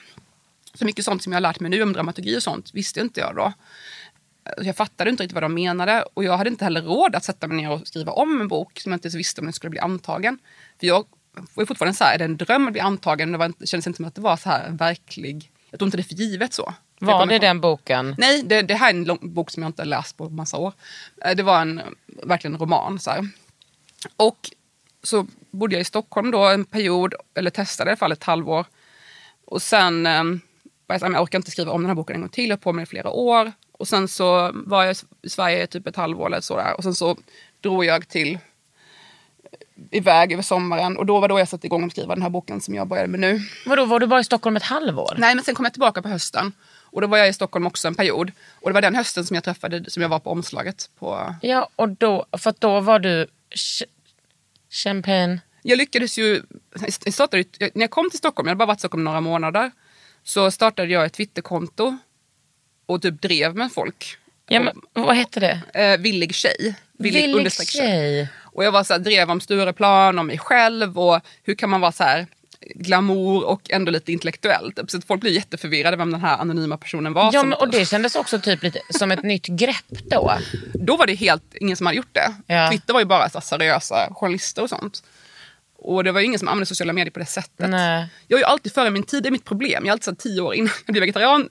S4: Så mycket sånt som jag har lärt mig nu om dramaturgi och sånt visste inte jag då. Jag fattade inte riktigt vad de menade och jag hade inte heller råd att sätta mig ner och skriva om en bok som jag inte ens visste om den skulle bli antagen. För jag var fortfarande så här, är det en dröm att bli antagen? Det, var det kändes inte som att det var så här verklig, jag tror inte det för givet så.
S3: Var det den boken?
S4: Nej, det, det här är en lång bok som jag inte har läst på massa år. Eh, Det var en verkligen en roman. Så här. Och så bodde jag i Stockholm då en period, eller testade i alla fall ett halvår. Och sen eh, var jag jag orkar inte skriva om den här boken en gång till. Jag på mig i flera år. Och sen så var jag i Sverige typ ett halvår eller sådär. Och sen så drog jag till iväg över sommaren. Och då var då jag satte igång att skriva den här boken som jag började med nu.
S3: Vadå, var du bara i Stockholm ett halvår?
S4: Nej, men sen kom jag tillbaka på hösten. Och då var jag i Stockholm också en period. Och det var den hösten som jag träffade, som jag var på omslaget på.
S3: Ja, och då, för då var du champagne.
S4: Jag lyckades ju, jag startade, när jag kom till Stockholm, jag hade bara varit i Stockholm några månader. Så startade jag ett Twitterkonto. Och typ drev med folk.
S3: Ja, men, vad hette det?
S4: Eh, villig tjej.
S3: Villig
S4: understreck
S3: tjej.
S4: Och jag var så här, drev om Stureplan, om mig själv och hur kan man vara så här glamour och ändå lite intellektuellt. Så att folk blir jätteförvirrade vem den här anonyma personen var.
S3: Ja, men, och det kändes också typ lite som ett nytt grepp då.
S4: Då var det helt ingen som hade gjort det.
S3: Ja.
S4: Twitter var ju bara så seriösa journalister och sånt. Och det var ju ingen som använde sociala medier på det sättet.
S3: Nej.
S4: Jag är ju alltid före min tid, det är mitt problem. Jag är alltid så tio år innan jag blev vegetarian.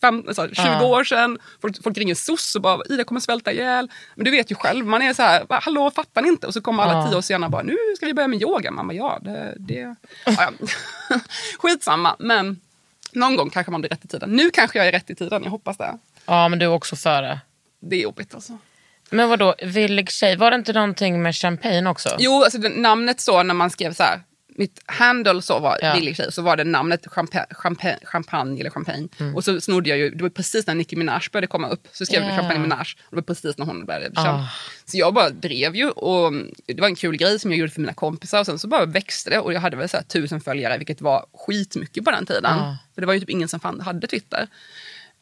S4: Fem, så, 20
S3: Ja.
S4: år sedan, folk, folk ringer SOS och bara Ida kommer svälta ihjäl. Men du vet ju själv, man är så här, "Va, hallå fattar ni inte? Och så kommer alla
S3: Ja.
S4: tio år senare bara, nu ska vi börja med yoga. Man bara, ja det... det. Ja, ja. Skitsamma, men någon gång kanske man blir rätt i tiden. Nu kanske jag är rätt i tiden, jag hoppas det.
S3: Ja men du är också före.
S4: Det är jobbigt alltså.
S3: Men vadå, villig tjej, var det inte någonting med champagne också?
S4: Jo, alltså namnet så när man skrev så här, mitt handle så var
S3: Ja.
S4: Villig tjej, så var det namnet champagne, champagne, champagne eller champagne.
S3: Mm.
S4: Och så snodde jag ju, det var precis när Nicki Minaj började komma upp, så skrev jag
S3: Ja.
S4: champagne Minaj. Och det var precis när hon började bli känd.
S3: Ah.
S4: Så jag bara drev ju och det var en kul grej som jag gjorde för mina kompisar och sen så bara växte det och jag hade väl så här tusen följare vilket var skitmycket på den tiden.
S3: Ah.
S4: För det var ju typ ingen som fan hade Twitter.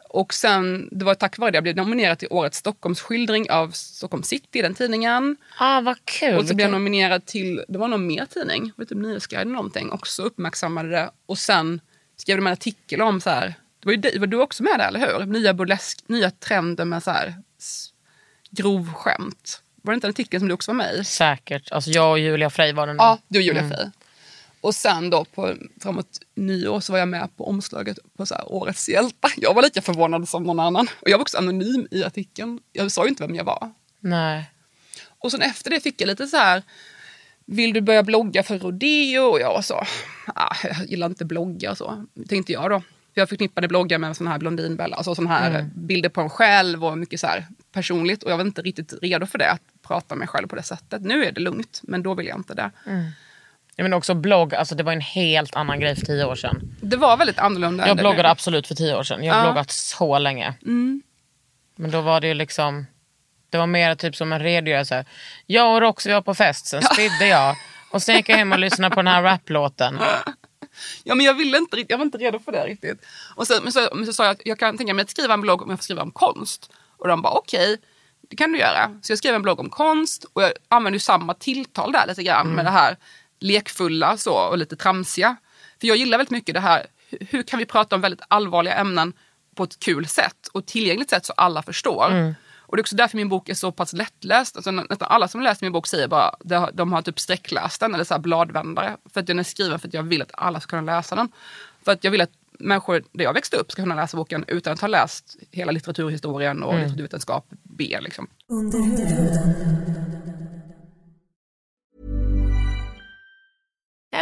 S4: Och sen, det var tack vare det jag blev nominerad till årets Stockholmsskildring av Stockholm City, den tidningen.
S3: Ah, vad kul.
S4: Och så blev jag nominerad till, det var någon mer tidning, typ Nyhetsguiden någonting, också uppmärksammade det. Och sen skrev de en artikel om så här, det var ju det, var du också med där eller hur? Nya burlesk, nya trender med så här grov skämt. Var det inte en artikel som du också var med i?
S3: Säkert. Alltså jag och Julia Frey var där.
S4: Ja, du och Julia Frey. Och sen då på, framåt nyår så var jag med på omslaget på så här, Årets hjältar. Jag var lika förvånad som någon annan. Och jag var också anonym i artikeln. Jag sa ju inte vem jag var.
S3: Nej.
S4: Och sen efter det fick jag lite så här, vill du börja blogga för rodeo? Och jag var så, ah, jag gillar inte blogga och så, tänkte jag då. För jag förknippade bloggar med sån här blondinbella, alltså sån här bilder på en själv och mycket så här personligt. Och jag var inte riktigt redo för det, att prata med mig själv på det sättet. Nu är det lugnt, men då vill jag inte det.
S3: Jag menar också blogg, alltså det var en helt annan grej för tio år sedan.
S4: Det var väldigt annorlunda.
S3: Jag bloggade
S4: nu.
S3: absolut för tio år sedan. Jag har
S4: Ja.
S3: bloggat så länge. Men då var det ju liksom, det var mer typ som en redogörelse. Jag och Roxy var på fest, sen spydde jag. Och sen gick jag hem och lyssnade på den här raplåten.
S4: Ja, men jag, ville inte, jag var inte redo för det riktigt. Och sen, men, så, men så sa jag att jag kan tänka mig att skriva en blogg om jag får skriva om konst. Och de bara okej, det kan du göra. Så jag skrev en blogg om konst och jag använder ju samma tilltal där lite grann med det här lekfulla så, och lite tramsiga. För jag gillar väldigt mycket det här, hur, kan vi prata om väldigt allvarliga ämnen på ett kul sätt och tillgängligt sätt så alla förstår. Och det är också därför min bok är så pass lättläst. Alltså, nä- nästan alla som läst min bok säger bara de har, de har typ sträckläst den eller så här bladvändare. För att den är skriven för att jag vill att alla ska kunna läsa den. För att jag vill att människor där jag växte upp ska kunna läsa boken utan att ha läst hela litteraturhistorien och litteraturvetenskap B. Liksom.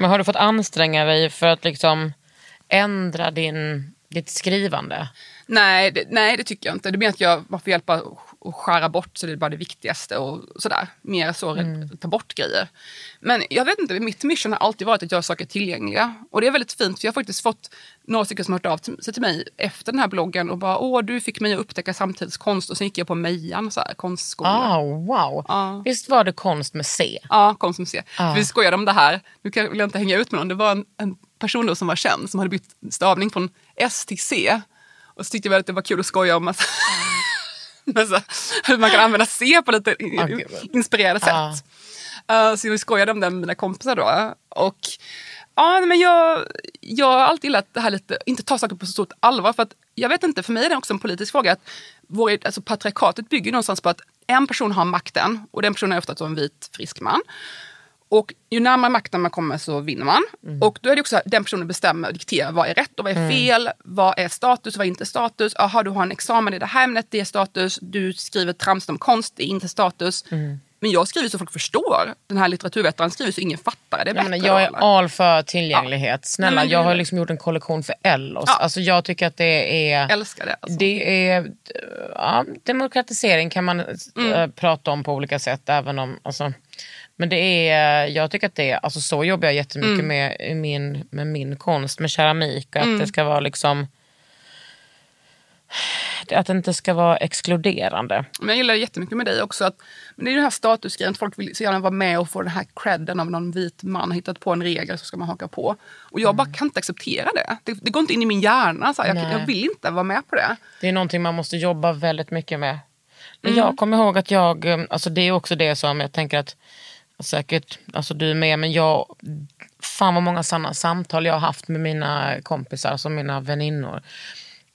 S3: Men har du fått anstränga dig för att liksom ändra din, ditt skrivande?
S4: Nej, det, nej, det tycker jag inte. Det blir att jag man får hjälpa att skära bort så det är bara det viktigaste och sådär. Mer så, ta bort grejer. Men jag vet inte, mitt mission har alltid varit att göra saker tillgängliga. Och det är väldigt fint för jag har faktiskt fått några stycken som har hört av sig till mig efter den här bloggen och bara åh du fick mig att upptäcka samtidskonst och sen gick jag på Mejan, så här, konstskola.
S3: Ah, wow.
S4: Ja.
S3: Visst var det konst med C?
S4: Ja, konst som ser.
S3: Ja.
S4: Vi skojade om det här, nu kan- vill jag inte hänga ut med någon. Det var en, en person då som var känd som hade bytt stavning från S till C. Och så tyckte väl att det var kul att skoja om massa, massa, hur man kan använda C på lite i-
S3: Okej.
S4: inspirerade
S3: Ja.
S4: sätt. Uh, så vi skojade om det med mina kompisar då. Och ja, men jag, jag har alltid gillat det här lite, inte ta saker på så stort allvar. För att jag vet inte, för mig är det också en politisk fråga. att vår, alltså Patriarkatet bygger någonstans på att en person har makten och den personen är ofta en vit frisk man. Och ju närmare makten man kommer så vinner man. Och då är det också att den personen bestämmer och dikterar vad är rätt och vad är fel. Vad är status och vad är inte status. Jaha, du har en examen i det här ämnet, det är status. Du skriver trams om konst, det är inte status. Men jag skriver så folk förstår. Den här litteraturvetaren skriver så ingen fattar. Det är
S3: Jag, menar, jag är all för tillgänglighet. Snälla,
S4: men det
S3: jag har
S4: det.
S3: liksom gjort en kollektion för Ellos.
S4: Ja.
S3: Alltså, jag tycker att det är...
S4: älskar det. Alltså.
S3: Det är ja, demokratisering kan man
S4: Mm.
S3: eh, prata om på olika sätt. Även om, alltså, men det är, jag tycker att det är, alltså, så jobbar jag jättemycket
S4: Mm.
S3: med, min, med min konst, med keramik. Att
S4: Mm.
S3: det ska vara liksom att det inte ska vara exkluderande.
S4: Men jag gillar det jättemycket med dig också. Att, men det är den här statusgrejen, att folk vill så gärna vara med och få den här credden av någon vit man har hittat på en regel så ska man haka på. Och jag bara kan inte acceptera det. Det, det går inte in i min hjärna. Så jag, jag vill inte vara med på det.
S3: Det är någonting man måste jobba väldigt mycket med. Men
S4: Mm.
S3: jag kommer ihåg att jag, alltså det är också det som jag tänker att säkert, alltså du med, men jag, fan vad många sådana samtal jag har haft med mina kompisar, alltså mina väninnor.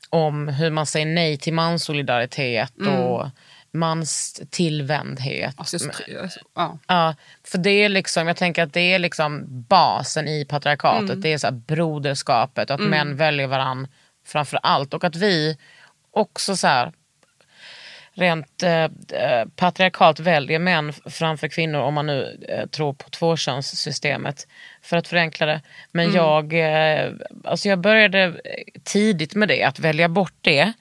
S3: Om hur man säger nej till manssolidaritet och mans tillvändhet.
S4: Mm. Alltså, jag, är så tr- jag är så, ja.
S3: Ja, för det är liksom, jag tänker att det är liksom basen i patriarkatet.
S4: Mm.
S3: Det är så här broderskapet, att män väljer varann framför allt. Och att vi också så här, rent eh, eh, patriarkalt väljer män framför kvinnor om man nu eh, tror på tvåkönssystemet. För att förenkla det. Men jag, eh, alltså jag började tidigt med det, att välja bort det.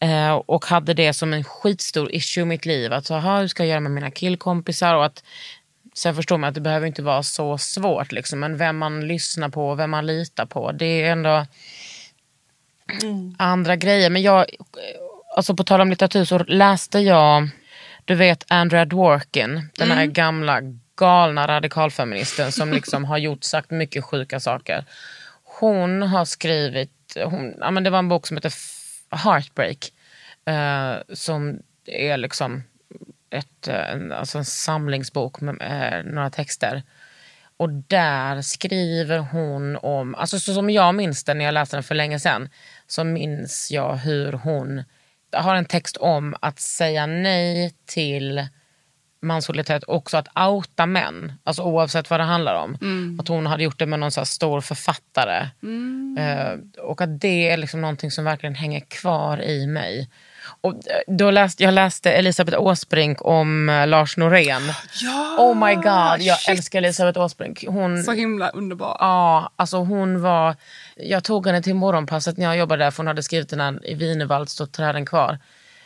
S3: Eh, och hade det som en skitstor issue i mitt liv. Att så, aha, hur ska jag göra med mina killkompisar? Och att, sen förstår man att det behöver inte vara så svårt. Liksom, men vem man lyssnar på och vem man litar på. Det är ändå andra grejer. Men jag, alltså på tal om litteratur så läste jag, du vet Andrea Dworkin, den här gamla galna radikalfeministen som liksom har gjort sagt mycket sjuka saker. Hon har skrivit, hon, ja, men det var en bok som heter Heartbreak. Eh, som är liksom ett, eh, en, alltså en samlingsbok med eh, några texter. Och där skriver hon om, alltså så som jag minns den när jag läste den för länge sedan, så minns jag hur hon har en text om att säga nej till manssolidaritet också att outa män, alltså oavsett vad det handlar om. Att hon hade gjort det med någon så stor författare. Eh, och att det är liksom någonting som verkligen hänger kvar i mig. Och eh, då läste, jag läste Elisabeth Åsbrink om eh, Lars Norén.
S4: Ja,
S3: Oh my god, jag
S4: shit.
S3: älskar Elisabeth Åsbrink. Hon,
S4: Så himla underbar.
S3: Ja, alltså hon var... Jag tog henne till morgonpasset när jag jobbade där för hon hade skrivit den här I Wienerwald står träden kvar.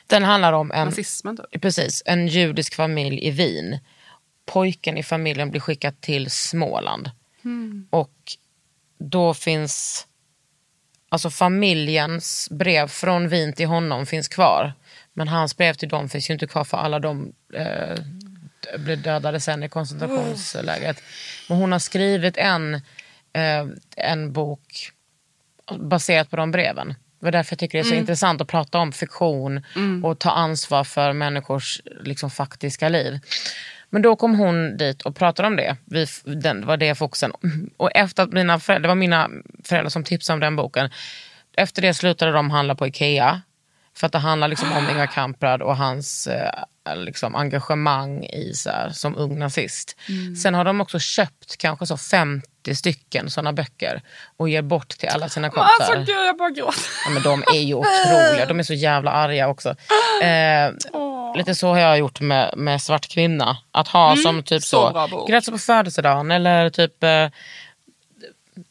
S3: Den handlar om en,
S4: Nazismen typ.
S3: precis, en judisk familj i Wien. Pojken i familjen blir skickad till Småland. Och då finns... Alltså familjens brev från Wien till honom finns kvar. Men hans brev till dem finns ju inte kvar för alla de eh, blev dödade sen i koncentrationslägret. Men hon har skrivit en, eh, en bok baserat på de breven. Det var därför jag tycker det är så intressant att prata om fiktion och ta ansvar för människors liksom, faktiska liv. Men då kom hon dit och pratade om det. Vi, den var det fokusen. Och efter att mina föräldrar, det var mina föräldrar som tipsade om den boken. Efter det slutade de handla på Ikea. För att det handlar liksom om Ingvar Kamprad och hans eh, liksom engagemang i så här, som ung nazist. Sen har de också köpt kanske så 50 stycken sådana böcker och ger bort till alla sina kompisar.
S4: Alltså gud, jag bara gråter.
S3: Ja, men de är ju otroliga. De är så jävla arga också. Eh, lite så har jag gjort med, med Svart kvinna. Att ha som typ
S4: Mm, så
S3: så, grattis på födelsedagen eller typ eh,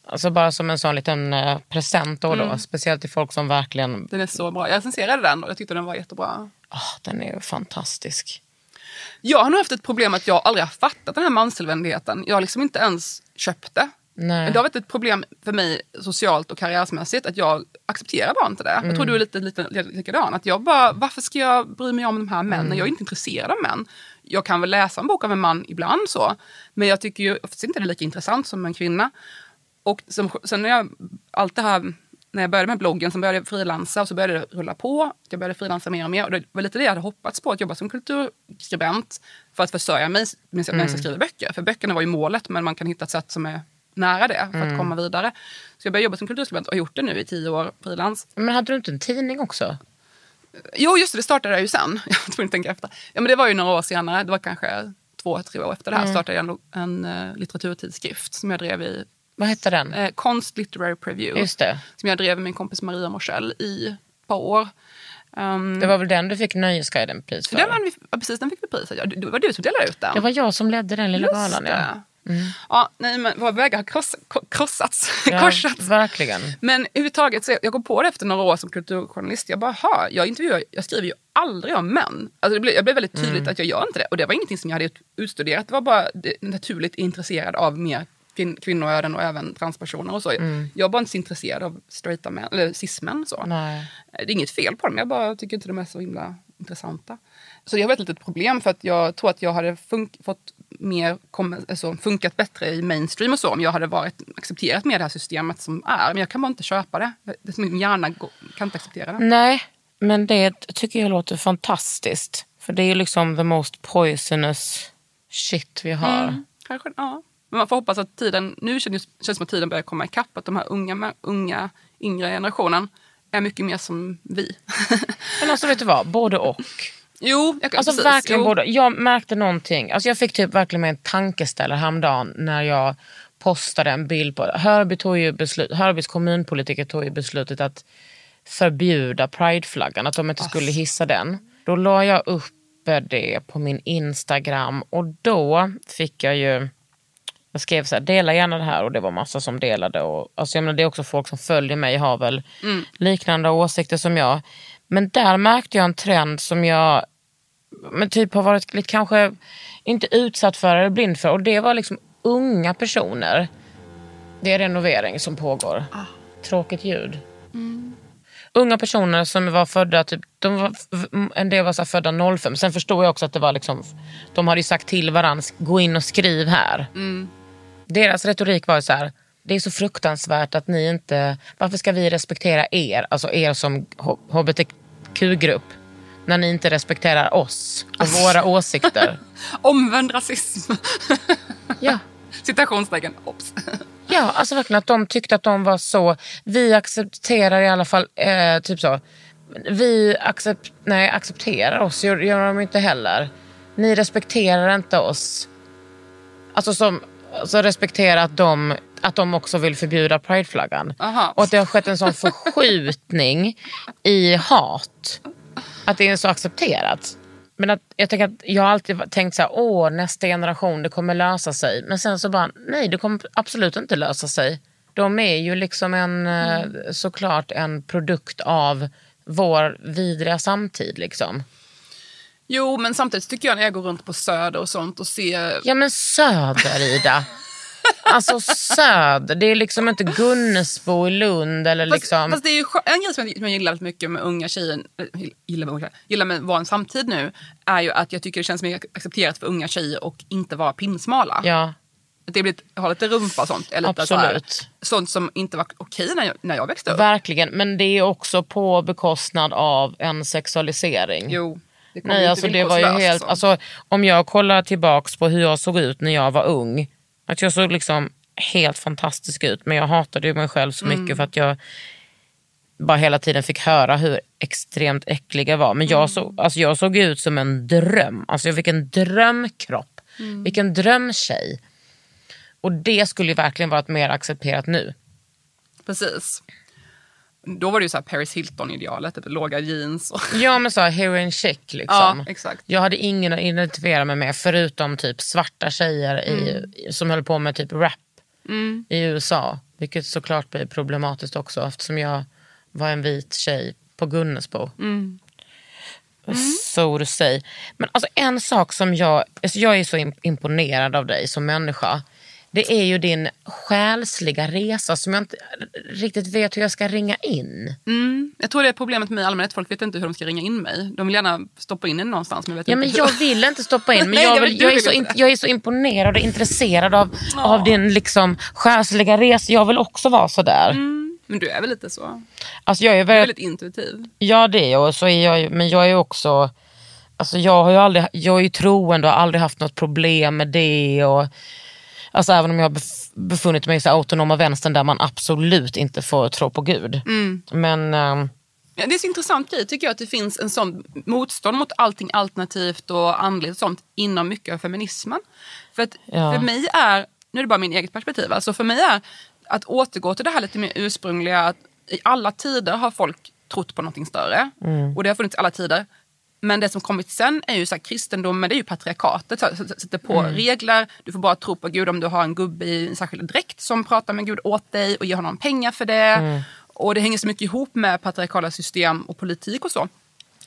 S3: Alltså bara som en sån liten eh, present då,
S4: Mm.
S3: då. Speciellt till folk som verkligen,
S4: Den är så bra. Jag recenserade den och jag tyckte den var jättebra.
S3: ah, den är fantastisk.
S4: Jag har nog haft ett problem att jag aldrig har fattat den här manstillvändligheten. Jag har liksom inte ens köpt det.
S3: Nej.
S4: Men det har varit ett problem för mig socialt och karriärsmässigt att jag accepterar bara inte det. Jag tror du är lite, lite, lite likadan. Att jag bara, varför ska jag bry mig om de här männen? Jag är inte intresserad av män. Jag kan väl läsa en bok av en man ibland så. Men jag tycker ju oftast inte det är lika intressant som en kvinna. Och som, sen när jag, allt det här, när jag började med bloggen så började jag frilansa och så började det rulla på. Jag började frilansa mer och mer och det var lite det jag hade hoppats på, att jobba som kulturskribent för att försörja mig medan jag skriver böcker. För böckerna var ju målet men man kan hitta ett sätt som är nära det för att komma vidare. Så jag började jobba som kulturskribent och har gjort det nu i tio år frilans.
S3: Men hade du inte en tidning också?
S4: Jo, just det, det startade jag ju sen. Jag var tvungen att tänka efter. Ja, men det var ju några år senare, det var kanske två, tre år efter det här, startade jag en, en uh, litteraturtidskrift som jag drev i
S3: Vad hette den?
S4: eh, Konst Literary Preview.
S3: Just det.
S4: Som jag drev med min kompis Maria Morsell i ett par år. Um,
S3: Det var väl den du fick Nöjesguiden-pris för?
S4: den vann vi, ja, precis, den fick vi priset. Ja, det var du som delade ut den.
S3: Det var jag som ledde den lilla
S4: Just
S3: galan. Ja.
S4: det. Ja, nej, men våra vägar har kross, krossats.
S3: Ja,
S4: korsats.
S3: verkligen.
S4: Men överhuvudtaget, så jag går på det efter några år som kulturjournalist. Jag bara, "Ha, jag intervjuar, jag skriver ju aldrig om män. Alltså det blev, jag blev väldigt tydligt
S3: Mm.
S4: att jag gör inte det. Och det var ingenting som jag hade utstuderat. Det var bara det, naturligt intresserad av mer kvin, kvinnoöden och även transpersoner och så.
S3: Mm.
S4: Jag var bara inte så intresserad av straighta män, eller cis-män. Så.
S3: Nej.
S4: Det är inget fel på dem, jag bara tycker inte de är så himla intressanta. Så det har varit ett litet problem för att jag tror att jag hade fått mer, kom, alltså, funkat bättre i mainstream och så om jag hade varit accepterat med det här systemet som är. Men jag kan bara inte köpa det. det min hjärna kan inte acceptera det.
S3: Nej, men det tycker jag låter fantastiskt. För det är ju liksom the most poisonous shit vi har.
S4: Mm, kanske, ja. Men man får hoppas att tiden, nu känns det som att tiden börjar komma ikapp. Att de här unga, unga yngre generationen är mycket mer som vi.
S3: Men alltså vet du vad, både och.
S4: jo, jag,
S3: Alltså
S4: precis,
S3: verkligen
S4: jo.
S3: både. Jag märkte någonting. Alltså jag fick typ verkligen en tankeställare häromdagen när jag postade en bild på Hörby tog ju beslut, Hörbys kommunpolitiker tog ju beslutet att förbjuda prideflaggan, att de inte skulle hissa den. Då la jag upp det på min Instagram och då fick jag ju jag skrev så här, dela gärna det här och det var massa som delade. Och, alltså jag menar, det är också folk som följer mig har väl liknande åsikter som jag. Men där märkte jag en trend som jag men typ har varit lite kanske inte utsatt för eller blind för. Och det var liksom unga personer. Det är renovering som pågår. Tråkigt ljud. Unga personer som var födda, typ, de var, en del var så födda 05. Sen förstår jag också att det var liksom, de hade ju sagt till varandra, gå in och skriv här. Deras retorik var så här, det är så fruktansvärt att ni inte, varför ska vi respektera er, alltså er som hbtq-grupp, när ni inte respekterar oss och våra åsikter.
S4: Omvänd rasism.
S3: Ja.
S4: Citationstecken, obs.
S3: Ja, alltså verkligen att de tyckte att de var så, vi accepterar i alla fall, eh, typ så, vi accept, nej, accepterar oss, gör, gör de inte heller. Ni respekterar inte oss. Alltså som, alltså respektera att de, att de också vill förbjuda prideflaggan.
S4: Aha.
S3: Och att det har skett en sån förskjutning i hat. Att det är så accepterat. Men att, jag, tänker att jag har alltid tänkt så här, åh nästa generation det kommer lösa sig. Men sen så bara, nej det kommer absolut inte lösa sig. De är ju liksom en, eh, såklart en produkt av vår vidriga samtid liksom.
S4: Jo, men samtidigt tycker jag när jag går runt på Söder och sånt och ser...
S3: Ja men söder Ida. Alltså söder, det är liksom inte Gunnesbo i Lund eller
S4: Fast,
S3: liksom.
S4: fast det är ju en grej som jag, som jag gillar väldigt mycket med unga tjejer, äh, gillar med, gillar med vår samtid nu, är ju att jag tycker det känns mer accepterat för unga tjejer och inte vara pinsmala.
S3: Ja,
S4: Att det blir, ha lite rumpa och sånt. Eller lite så här,
S3: Absolut.
S4: sånt som inte var okej när jag, när jag växte upp.
S3: verkligen. Men det är också på bekostnad av en sexualisering.
S4: Jo, det
S3: Nej, alltså det var ju helt...
S4: så.
S3: Alltså, om jag kollar tillbaks på hur jag såg ut när jag var ung. Att jag såg liksom helt fantastisk ut. Men jag hatade mig själv så
S4: Mm.
S3: mycket för att jag bara hela tiden fick höra hur extremt äcklig jag var. Men
S4: Mm.
S3: jag, såg, alltså jag såg ut som en dröm. Alltså jag fick en drömkropp.
S4: Mm.
S3: Vilken drömtjej. Och det skulle ju verkligen varit mer accepterat nu.
S4: Precis. Då var det ju så Paris Hilton-idealet, typ låga jeans. Och,
S3: Ja men så här, heroin chic liksom.
S4: Ja, exakt.
S3: Jag hade ingen att identifiera mig med förutom typ svarta tjejer i,
S4: Mm.
S3: som höll på med typ rap i USA. Vilket såklart blir problematiskt också eftersom jag var en vit tjej på Gunnesbo.
S4: Mm.
S3: So to say. Men alltså en sak som jag, alltså jag är så im- imponerad av dig som människa. Det är ju din själsliga resa som jag inte riktigt vet hur jag ska ringa in.
S4: jag tror det är problemet med mig i allmänhet, folk vet inte hur de ska ringa in mig. De vill gärna stoppa in en någonstans men vet
S3: Ja,
S4: inte
S3: men
S4: hur.
S3: jag vill inte stoppa in, men
S4: Nej,
S3: jag,
S4: jag
S3: vill, jag, är så in, jag är så imponerad och intresserad av, av din liksom själsliga resa. Jag vill också vara sådär.
S4: Men du är väl lite så?
S3: Alltså jag är väldigt,
S4: väldigt intuitiv.
S3: ja det är jag, och så är jag men jag är också, alltså jag har ju aldrig, jag är ju troende och har aldrig haft något problem med det. Och, alltså även om jag har bef- befunnit mig i så autonoma vänstern där man absolut inte får tro på Gud. Men ehm,
S4: Ja, det är så intressant grej tycker jag att det finns en sån motstånd mot allting alternativt och andligt och sånt inom mycket av feminismen. För att
S3: Ja.
S4: för mig är, nu är det bara min eget perspektiv, alltså för mig är att återgå till det här lite mer ursprungliga, att i alla tider har folk trott på någonting större. Och det har funnits i alla tider. Men det som kommit sen är ju så här, kristendomen, det är ju patriarkatet. Så, så, sätter på regler, du får bara tro på Gud om du har en gubbe i en särskild dräkt som pratar med Gud åt dig och ger honom pengar för det. Och det hänger så mycket ihop med patriarkala system och politik och så.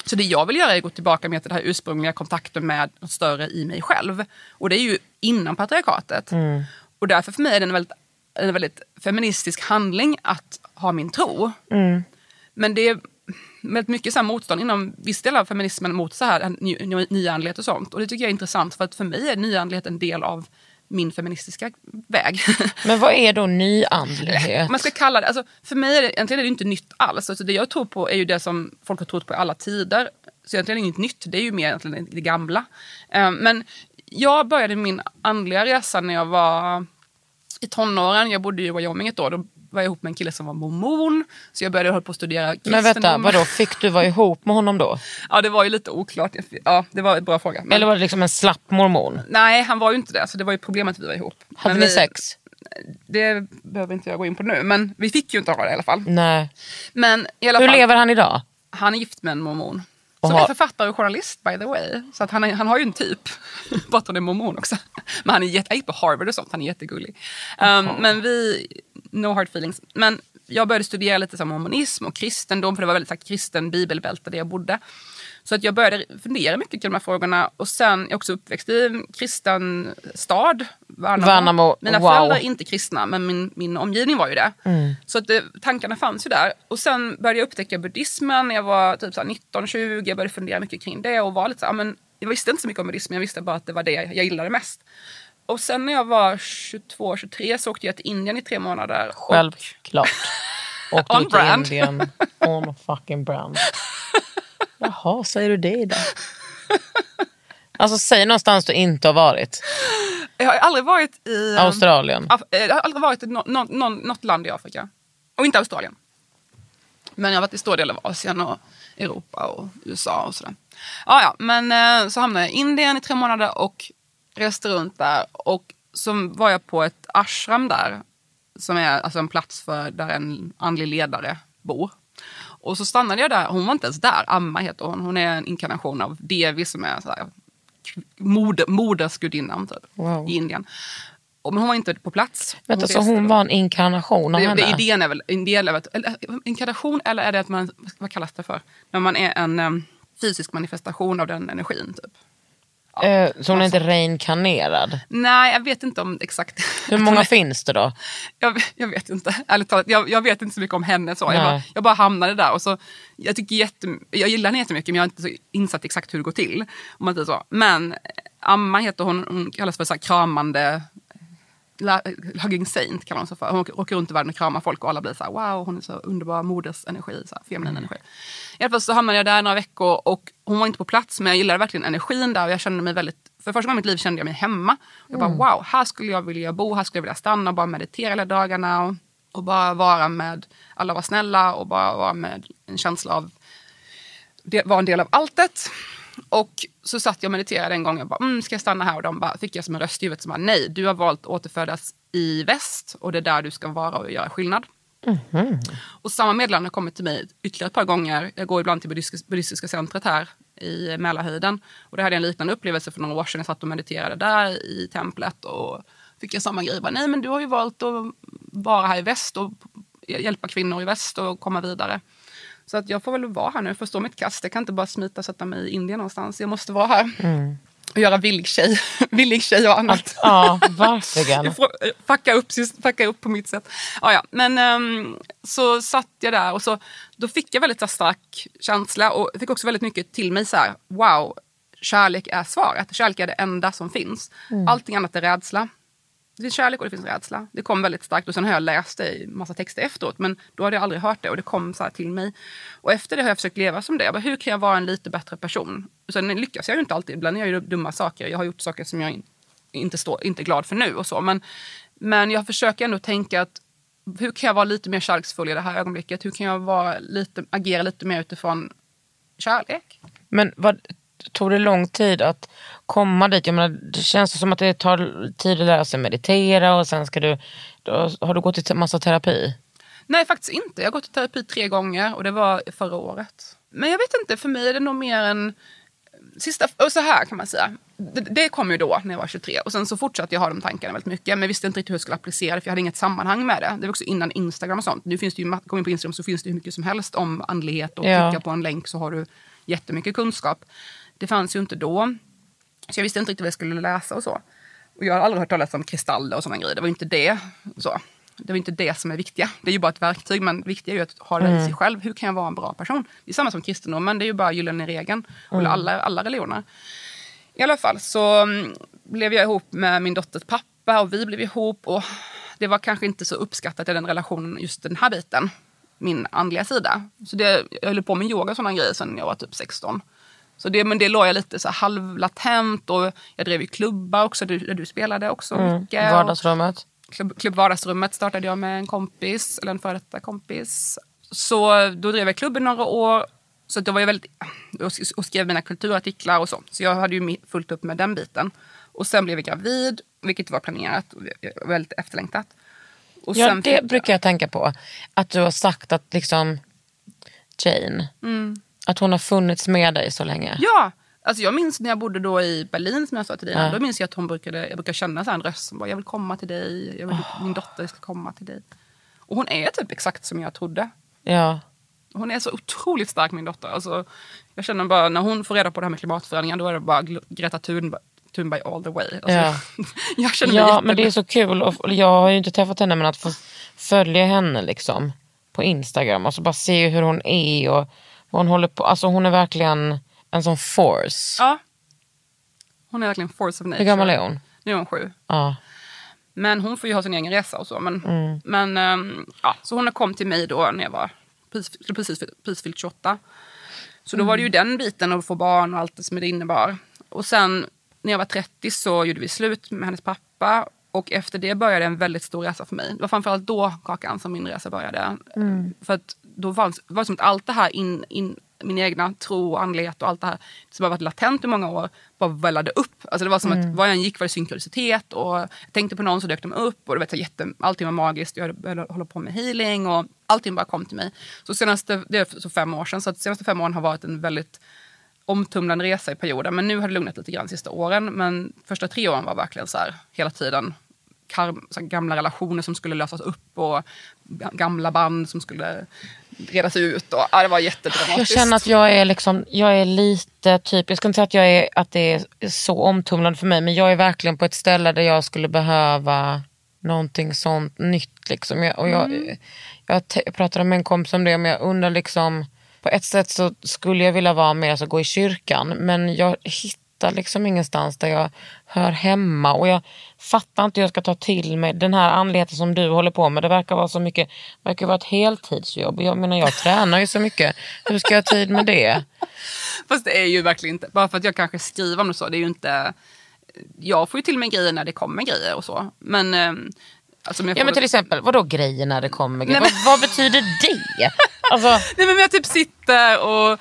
S4: Så det jag vill göra är att gå tillbaka med till den här ursprungliga kontakten med något större i mig själv. Och det är ju innan patriarkatet. Och därför för mig är det en väldigt, en väldigt feministisk handling att ha min tro. Men det väldigt mycket så motstånd inom viss del av feminismen mot så här ny, ny, nyandlighet och sånt. Och det tycker jag är intressant för att för mig är nyandlighet en del av min feministiska väg.
S3: Men vad är då nyandlighet?
S4: Man ska kalla det, alltså, för mig är det, egentligen är det inte nytt alls. Alltså, det jag tror på är ju det som folk har trott på i alla tider. Så egentligen är det inget nytt, det är ju mer egentligen det gamla. Eh, men jag började min andliga resa när jag var i tonåren. Jag bodde i Wyoming ett år. Då var jag ihop med en kille som var mormon. Så jag började hålla på att studera kristendom.
S3: Men vänta, vadå, fick du vara ihop med honom då?
S4: Ja, det var ju lite oklart. Ja, det var en bra fråga. Men,
S3: Eller var det liksom en slapp mormon?
S4: Nej, han var ju inte det. Så det var ju problemet att vi var ihop.
S3: Hade
S4: Men
S3: ni
S4: vi,
S3: sex?
S4: Det behöver inte jag gå in på nu. Men vi fick ju inte ha det i alla fall.
S3: Nej.
S4: Men i alla
S3: Hur
S4: fall,
S3: lever han idag?
S4: han är gift med en mormon. Som
S3: har-
S4: är författare och journalist by the way. Så att han, är, han har ju en typ. Bara att han är mormon också. Men han är jätte, gick på Harvard och sånt. Han är jättegullig. Um, men vi, no hard feelings. Men jag började studera lite som mormonism och kristendom. För det var väldigt så här, kristen bibelbälte där jag bodde. Så att jag började fundera mycket kring de här frågorna. Och sen är jag också uppväxt i en kristen stad. Värnamo.
S3: Värnamo,
S4: Mina
S3: wow.
S4: föräldrar är inte kristna, men min, min omgivning var ju det.
S3: Mm.
S4: Så att det, tankarna fanns ju där. Och sen började jag upptäcka buddhismen när jag var typ 19-20. Jag började fundera mycket kring det och var lite så här, men jag visste inte så mycket om buddhismen, jag visste bara att det var det jag gillade mest. Och sen när jag var 22-23 så åkte jag till Indien i tre månader. Och,
S3: Självklart. Åkte
S4: On
S3: till
S4: brand.
S3: Indien. On fucking brand. Jaha, säger du det idag? Alltså säg någonstans du inte har varit.
S4: jag har aldrig varit i... um,
S3: Australien.
S4: Af- eh, jag har aldrig varit i nå- nå- nå- något land i Afrika. Och inte Australien. Men jag har varit i stor del av Asien och Europa och USA och sådär. Ja, ja, men eh, så hamnade jag i Indien i tre månader och reste runt där. Och så var jag på ett ashram där. Som är alltså en plats för där en andlig ledare bor. Och så stannade jag där. Hon var inte ens där. Amma heter hon. Hon är en inkarnation av Devi som är så här, moder, modersgudinnan typ,
S3: Wow.
S4: i Indien. Men hon var inte på plats.
S3: Vänta, så
S4: reste
S3: hon
S4: då.
S3: var en inkarnation av
S4: Det,
S3: henne?
S4: det, idén är väl en del av ett, eller, inkarnation eller är det att man, vad kallas det för? När man är en em, fysisk manifestation av den energin typ.
S3: Eh, så hon är inte reinkarnerad?
S4: Nej, jag vet inte om exakt.
S3: Hur många finns det då?
S4: jag, jag vet inte. Ärligt talat, jag, jag vet inte så mycket om henne. Så. Jag, bara, jag bara hamnade där. Och så, jag, tycker jätte, jag gillar henne jättemycket men jag har inte så insatt exakt hur det går till. Om man säger så. Men eh, Amma heter hon, hon kallas för så här kramande Hugging Saint kallar hon sig för. Hon åker- runt i världen och kramar folk och alla blir så här wow, hon är så underbar modersenergi, så här, feminin energi. I alla fall så hamnade jag där några veckor och hon var inte på plats men jag gillade verkligen energin där och jag kände mig väldigt, för första gången i mitt liv kände jag mig hemma. Jag bara wow, här skulle jag vilja bo, här skulle jag vilja stanna och bara meditera hela dagarna och, och bara vara med, alla var snälla och bara vara med en känsla av det var en del av alltet. Och så satt jag och mediterade en gång och bara, mm, ska jag stanna här? Och de bara, fick jag som en röst i huvudet som bara, nej, du har valt att återfödas i väst och det är där du ska vara och göra skillnad. Och samma meddelande har kommit till mig ytterligare ett par gånger. Jag går ibland till buddhistiska, buddhistiska centret här i Mälarhöjden. Och det hade jag en liknande upplevelse för några år sedan. Jag satt och mediterade där i templet och fick jag samma grej. Bara, nej men du har ju valt att vara här i väst och hjälpa kvinnor i väst och komma vidare. Så att jag får väl vara här nu, förstå mitt kast. Jag kan inte bara smita och sätta mig i Indien någonstans. Jag måste vara här. Och göra villig tjej, villig tjej och annat.
S3: Ja, verkligen.
S4: Får eh, upp, upp på mitt sätt. Ja, ja. Men ehm, så satt jag där och så, då fick jag väldigt så stark känsla och fick också väldigt mycket till mig så här, wow, kärlek är svaret. Kärlek är det enda som finns. Allting annat är rädsla. Det finns kärlek och det finns rädsla. Det kom väldigt starkt och sen har jag läst det i massa texter efteråt men då hade jag aldrig hört det och det kom så här till mig. Och efter det har jag försökt leva som det. Jag bara, hur kan jag vara en lite bättre person? Sen lyckas jag ju inte alltid. Ibland gör jag ju dumma saker. Jag har gjort saker som jag inte, står, inte är glad för nu och så. Men, men jag försöker ändå tänka att hur kan jag vara lite mer kärleksfull i det här ögonblicket? Hur kan jag vara lite, agera lite mer utifrån kärlek?
S3: Men vad, tog det lång tid att komma dit? Jag menar, det känns som att det tar tid att lära sig meditera och sen ska du, har du gått i massa terapi?
S4: Nej, faktiskt inte. Jag har gått i terapi tre gånger och det var förra året. Men jag vet inte, för mig är det nog mer en... Sista, och så här kan man säga. Det, det kom ju då när jag var 23 och sen så fortsatte jag ha de tankarna väldigt mycket. Men jag visste inte riktigt hur jag skulle applicera det för jag hade inget sammanhang med det. Det var också innan Instagram och sånt. Nu finns det ju, kom in på Instagram så finns det hur mycket som helst om andlighet och
S3: Ja.
S4: klicka på en länk så har du jättemycket kunskap. Det fanns ju inte då. Så jag visste inte riktigt vad jag skulle läsa och så. Och jag har aldrig hört talas om kristaller och sådana grejer. Det var inte det. Så. Det var inte det som är viktiga. Det är ju bara ett verktyg. Men det viktiga är ju att ha det i sig själv. Hur kan jag vara en bra person? Det är samma som kristendomen. Det är ju bara gyllene regeln. Och alla, alla religioner. I alla fall så mm, blev jag ihop med min dotters pappa och vi blev ihop. Och det var kanske inte så uppskattat i den relationen, just den här biten. Min andliga sida. Så det, jag höll på med yoga och sådana grejer sen jag var typ 16. Så det, men det låg jag lite så halvlatent och jag drev ju klubbar också där du, spelade också mycket. Och
S3: Vardagsrummet.
S4: Klubb, klubb Vardagsrummet startade jag med en kompis, eller en före detta kompis. Så då drev jag klubben några år. Så då var jag väldigt, och sk- och skrev mina kulturartiklar och så. Så jag hade ju fullt upp med den biten. Och sen blev jag gravid, vilket var planerat och väldigt efterlängtat. Och
S3: Ja, det brukar jag tänka på. Att du har sagt att liksom Jane, att hon har funnits med dig så länge.
S4: Ja! Alltså jag minns när jag bodde då i Berlin som jag sa till dig.
S3: Ja.
S4: Då minns jag att hon brukade, jag brukar känna så en röst som bara, jag vill komma till dig. Jag vill, Min dotter ska komma till dig. Och hon är typ exakt som jag trodde.
S3: Ja.
S4: Hon är så otroligt stark min dotter. Alltså, jag känner bara när hon får reda på det här med klimatförändringar då är det bara Greta Thunberg, Thunberg all the way. Alltså,
S3: Ja.
S4: jag känner mig
S3: Ja, men det är så kul. Och och jag har ju inte träffat henne, men att få följa henne liksom på Instagram och så bara se hur hon är och vad hon håller på. Alltså hon är verkligen en sån force.
S4: Ja. Hon är verkligen force of nature.
S3: Hur gammal är hon?
S4: Nu är hon sju.
S3: Ja.
S4: Men hon får ju ha sin egen resa och så. Men,
S3: Mm.
S4: men ehm, ja, så hon kom till mig då när jag var precis, precis, precis fyllt 28. Så då var det ju
S3: Mm.
S4: den biten att få barn och allt det som det innebar. Och sen när jag var 30 så gjorde vi slut med hennes pappa. Och efter det började en väldigt stor resa för mig. Det var framförallt då Kakan som min resa började.
S3: Mm.
S4: För att då var det, var det som att allt det här, in, in, min egna tro och andlighet och allt det här som har varit latent i många år, bara vällade upp. Alltså det var som att var jag än gick var det synkronicitet och jag tänkte på någon så dök de upp och du vet, så jätte, allting var magiskt. Jag höll- håller på med healing och allting bara kom till mig. Så senaste, det är så fem år sedan, så att senaste fem åren har varit en väldigt omtumlande resa i perioder. Men nu har det lugnat lite grann de sista åren. Men första tre åren var verkligen så här hela tiden gamla relationer som skulle lösas upp och gamla band som skulle redas ut. Och, ja, det var jättedramatiskt.
S3: Jag känner att jag är, liksom, jag är lite typ, jag ska inte säga att, jag är, att det är så omtumlande för mig, men jag är verkligen på ett ställe där jag skulle behöva någonting sånt nytt. Liksom. Jag, och jag, jag, te- jag pratade med en kompis om det, men jag undrar liksom, på ett sätt så skulle jag vilja vara med, alltså gå i kyrkan, men jag hittar liksom ingenstans där jag hör hemma och jag fattar inte hur jag ska ta till mig den här andligheten som du håller på med. Det verkar vara så mycket, verkar vara ett heltidsjobb. Jag menar jag tränar ju så mycket. Hur ska jag ha tid med det?
S4: Fast det är ju verkligen inte, bara för att jag kanske skriver om det så, det är ju inte... Jag får ju till mig grejer när det kommer grejer och så. Men... ehm, Alltså,
S3: Ja men till exempel, vadå grejer när det kommer grejer?
S4: Nej,
S3: vad, vad betyder det? Alltså,
S4: Nej, men jag typ sitter och eh,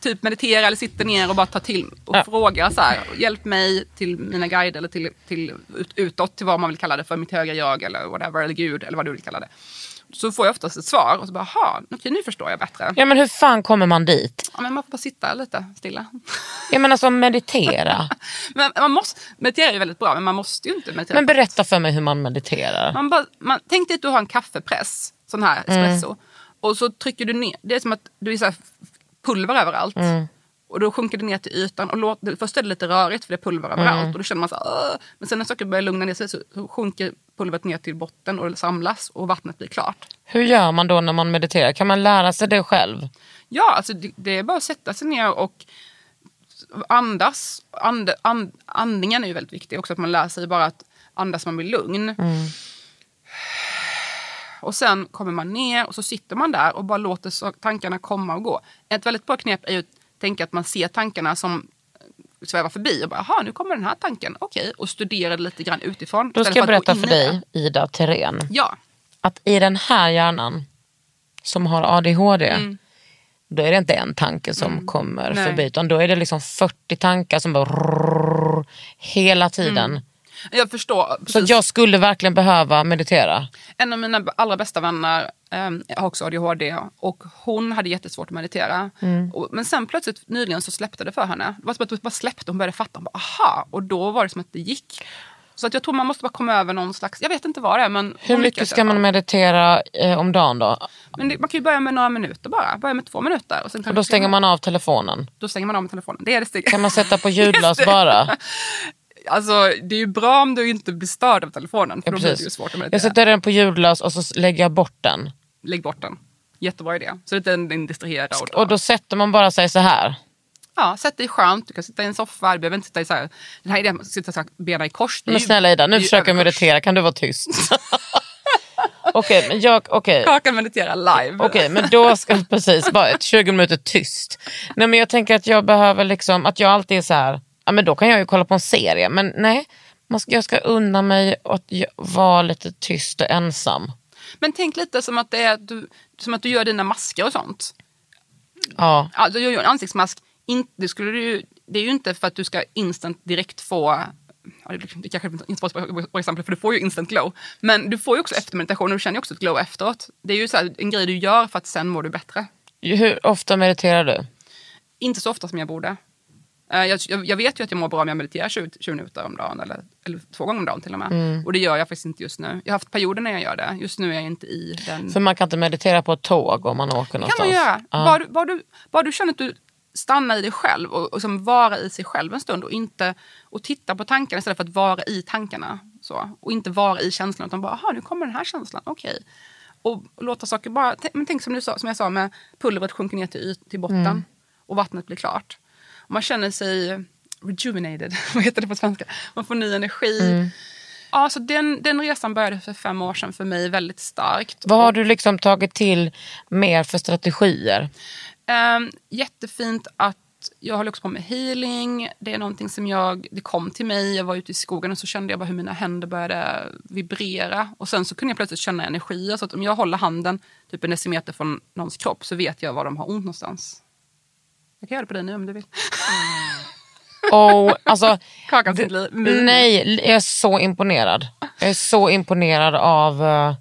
S4: typ mediterar eller sitter ner och bara tar till och
S3: Ja.
S4: frågar så här. Hjälp mig till mina guider eller till, till ut, utåt till vad man vill kalla det för, mitt högre jag eller whatever, eller gud eller vad du vill kalla det. Så får jag oftast ett svar och så bara, aha, okej nu förstår jag bättre.
S3: ja men hur fan kommer man dit?
S4: Ja, men man får bara sitta lite stilla.
S3: Jag menar alltså meditera.
S4: Men man måste, meditera är ju väldigt bra men man måste ju inte meditera.
S3: Men berätta för mig hur man mediterar.
S4: Man bara, man, tänk dig att du har en kaffepress, sån här espresso. Och så trycker du ner, det är som att du är så här pulver överallt. Och då sjunker det ner till ytan. Och låt, först är det lite rörigt för det är pulver överallt. Och då känner man så här, "Åh." Men sen när saker börjar lugna ner sig så, sjunker pulvret ner till botten och det samlas och vattnet blir klart.
S3: Hur gör man då när man mediterar? Kan man lära sig det själv?
S4: Ja, alltså det, det är bara att sätta sig ner och andas. And, and, andningen är ju väldigt viktig också, att man lär sig bara att andas man blir lugn. Och sen kommer man ner och så sitter man där och bara låter tankarna komma och gå. Ett väldigt bra knep är ju att tänka att man ser tankarna som svävar förbi och bara, jaha nu kommer den här tanken, okej, och studera det lite grann utifrån.
S3: Då ska jag berätta för dig. Ida Terén,
S4: Ja,
S3: att i den här hjärnan som har ADHD,
S4: Mm.
S3: då är det inte en tanke som kommer
S4: Nej.
S3: förbi, utan då är det liksom 40 tankar som bara rrrr, hela tiden.
S4: Jag förstår.
S3: Så
S4: Precis.
S3: att jag skulle verkligen behöva meditera.
S4: En av mina allra bästa vänner um, har också ADHD och hon hade jättesvårt att meditera.
S3: Mm.
S4: Och, men sen plötsligt nyligen så släppte det för henne. Det var som att det bara släppte, hon började fatta. Hon bara, aha! Och då var det som att det gick. Så att jag tror man måste bara komma över någon slags, jag vet inte vad det är men...
S3: Hur mycket ska man meditera eh, om dagen då?
S4: Men det, man kan ju börja med några minuter bara, börja med två minuter. Och sen kan
S3: Och då stänger man av telefonen.
S4: Då stänger man av telefonen. Det är det steget.
S3: Kan man sätta på ljudlös bara?
S4: Alltså det är ju bra om du inte blir störd av telefonen för
S3: Ja,
S4: då blir det ju svårt att
S3: Jag sätter den på ljudlös och så lägger jag bort den.
S4: Lägg bort den. Jättebra idé. Så att den, den distraherar. Och,
S3: Och då sätter man bara sig så här.
S4: Ja, sätt dig skönt. Du kan sitta i en soffa. Du behöver inte sitta i så här. Den här idén att sitta så här, benen i kors.
S3: Men snälla Ida, nu försöker jag meditera. Kan du vara tyst? Okej, men jag... Okej.
S4: Kakan mediterar live.
S3: Okej, men då ska precis bara ett 20 minuter tyst. Nej, men jag tänker att jag behöver liksom, att jag alltid är så här, ja men då kan jag ju kolla på en serie. Men nej, man ska, jag ska unna mig att vara lite tyst och ensam.
S4: Men tänk lite som att, det är, du, som att du gör dina masker och sånt.
S3: Ja,
S4: Alltså, du gör en ansiktsmask. In, det, skulle du, det är ju inte för att du ska instant direkt få det, kanske inte är ett bra exempel för du får ju instant glow. Men du får ju också efter meditation och du känner ju också ett glow efteråt. Det är ju så här, en grej du gör för att sen mår du bättre.
S3: hur ofta mediterar du?
S4: Inte så ofta som jag borde. Eh, Jag, jag, vet ju att jag mår bra om jag mediterar 20, 20 minuter om dagen eller, eller två gånger om dagen till och med.
S3: Mm.
S4: Och det gör jag faktiskt inte just nu. Jag har haft perioder när jag gör det. Just nu är jag inte i den.
S3: För man kan inte meditera på ett tåg om man åker
S4: kan
S3: någonstans.
S4: man göra.
S3: Ja.
S4: Bara, du, bara, du, bara du känner att du stannar i dig själv och, och som vara i sig själv en stund och inte och titta på tankarna istället för att vara i tankarna. Så. Och inte vara i känslan utan bara, aha nu kommer den här känslan, okej. Och låta saker bara, men tänk som, du sa, som jag sa med pulvret sjunker ner till, till botten
S3: Mm.
S4: och vattnet blir klart. Man känner sig rejuvenated, vad heter det på svenska? Man får ny energi.
S3: Mm.
S4: Ja, så den, den resan började för fem år sedan för mig väldigt starkt.
S3: Vad har du liksom tagit till mer för strategier?
S4: Um, jättefint att jag håller också på med healing. Det är någonting som jag, det kom till mig, jag var ute i skogen och så kände jag bara hur mina händer började vibrera. Och sen så kunde jag plötsligt känna energier. Så att om jag håller handen typ en decimeter från någons kropp så vet jag var de har ont någonstans. Jag kan göra det på dig nu om du vill.
S3: Och, alltså,
S4: Kakan sitt liv.
S3: Nej, jag är så imponerad. Jag är så imponerad av eh,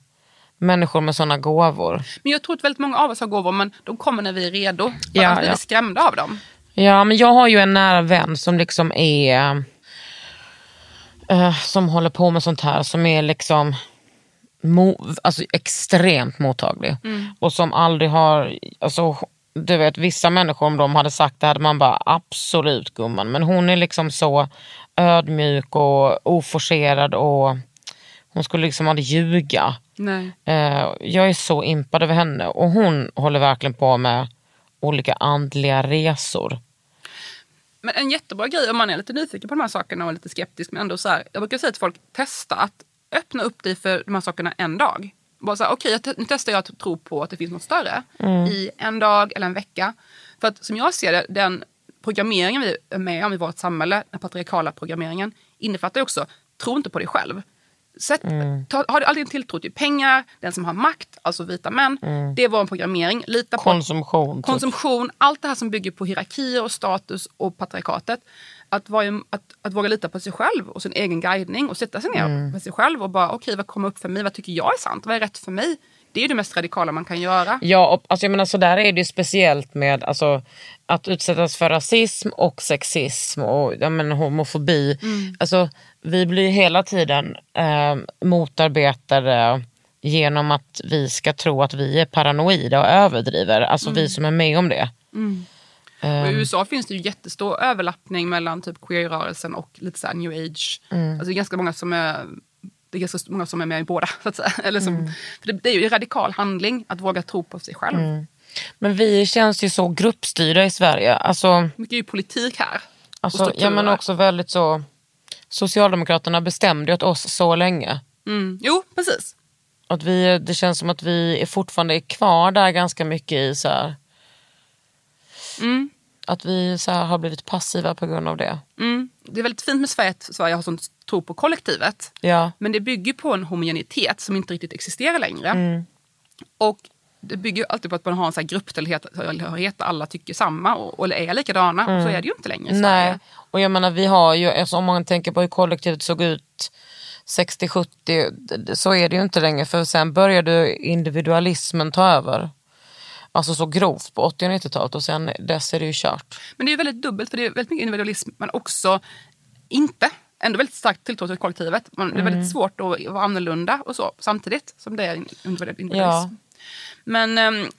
S3: människor med sådana gåvor.
S4: Men jag tror att väldigt många av oss har gåvor men de kommer när vi är redo.
S3: Ja,
S4: Ja, vi
S3: ja.
S4: är skrämda av dem.
S3: Ja, men jag har ju en nära vän som liksom är... eh, som håller på med sånt här, som är liksom mo, alltså extremt mottaglig. Och som aldrig har... Alltså, du vet, vissa människor om de hade sagt det hade man bara absolut gumman. Men hon är liksom så ödmjuk och oforcerad och hon skulle liksom aldrig ljuga.
S4: Nej.
S3: Eh, jag är så impad över henne och hon håller verkligen på med olika andliga resor.
S4: Men en jättebra grej om man är lite nyfiken på de här sakerna och lite skeptisk. Men ändå så här, jag brukar säga till folk, testa att öppna upp dig för de här sakerna en dag. Bara så här, okej te- nu testar jag att tro på att det finns något större i en dag eller en vecka. För att som jag ser det, den programmeringen vi är med om i vårt samhälle, den patriarkala programmeringen, innefattar också, tro inte på dig själv. Sätt, ta, har du aldrig en tilltro till pengar, den som har makt, alltså vita män. Det är vår programmering. Lita på
S3: Konsumtion. typ.
S4: Konsumtion, allt det här som bygger på hierarkier och status och patriarkatet. Att, vara, att, att våga lita på sig själv och sin egen guidning och sätta sig ner med sig själv och bara okej vad kommer upp för mig, vad tycker jag är sant, vad är rätt för mig? Det är det mest radikala man kan göra.
S3: Ja, och, alltså, jag menar, så där är det ju speciellt med alltså, att utsättas för rasism och sexism och jag menar, homofobi. Alltså, vi blir hela tiden eh, motarbetade genom att vi ska tro att vi är paranoida och överdriver. Alltså vi som är med om det.
S4: Och I USA finns det ju jättestor överlappning mellan typ queer-rörelsen och lite så new age. Alltså det är ganska många som är det är ganska många som är med i båda. Så att säga. Eller som, för det, det är ju en radikal handling att våga tro på sig själv.
S3: Men vi känns ju så gruppstyrda i Sverige. Alltså,
S4: Mycket är ju politik här.
S3: alltså, ja, men också väldigt så... Socialdemokraterna bestämde ju åt oss så länge.
S4: mm. Jo, precis.
S3: Att vi, det känns som att vi är fortfarande är kvar där ganska mycket i så här,
S4: Mm.
S3: Att vi så här, har blivit passiva på grund av det.
S4: Mm. Det är väldigt fint med Sverige att Sverige har sån tro på kollektivet.
S3: Ja.
S4: Men det bygger på en homogenitet som inte riktigt existerar längre.
S3: Mm.
S4: Och det bygger alltid på att man har en sån här grupptillhörighet där alla tycker samma och, och är likadana. Och så är det ju inte längre i Sverige.
S3: Mm. Nej, och jag menar vi har ju, alltså, om man tänker på hur kollektivet såg ut 60-70, d- d- så är det ju inte längre för sen började individualismen ta över. Alltså så grovt på 80 och 90-talet och sen dess är det ju kört.
S4: Men det är ju väldigt dubbelt för det är väldigt mycket individualism men också inte. Ändå väldigt starkt tilltro till kollektivet. Man, Det är väldigt svårt att vara annorlunda och så samtidigt som det är individualism.
S3: Ja.
S4: Men ehm,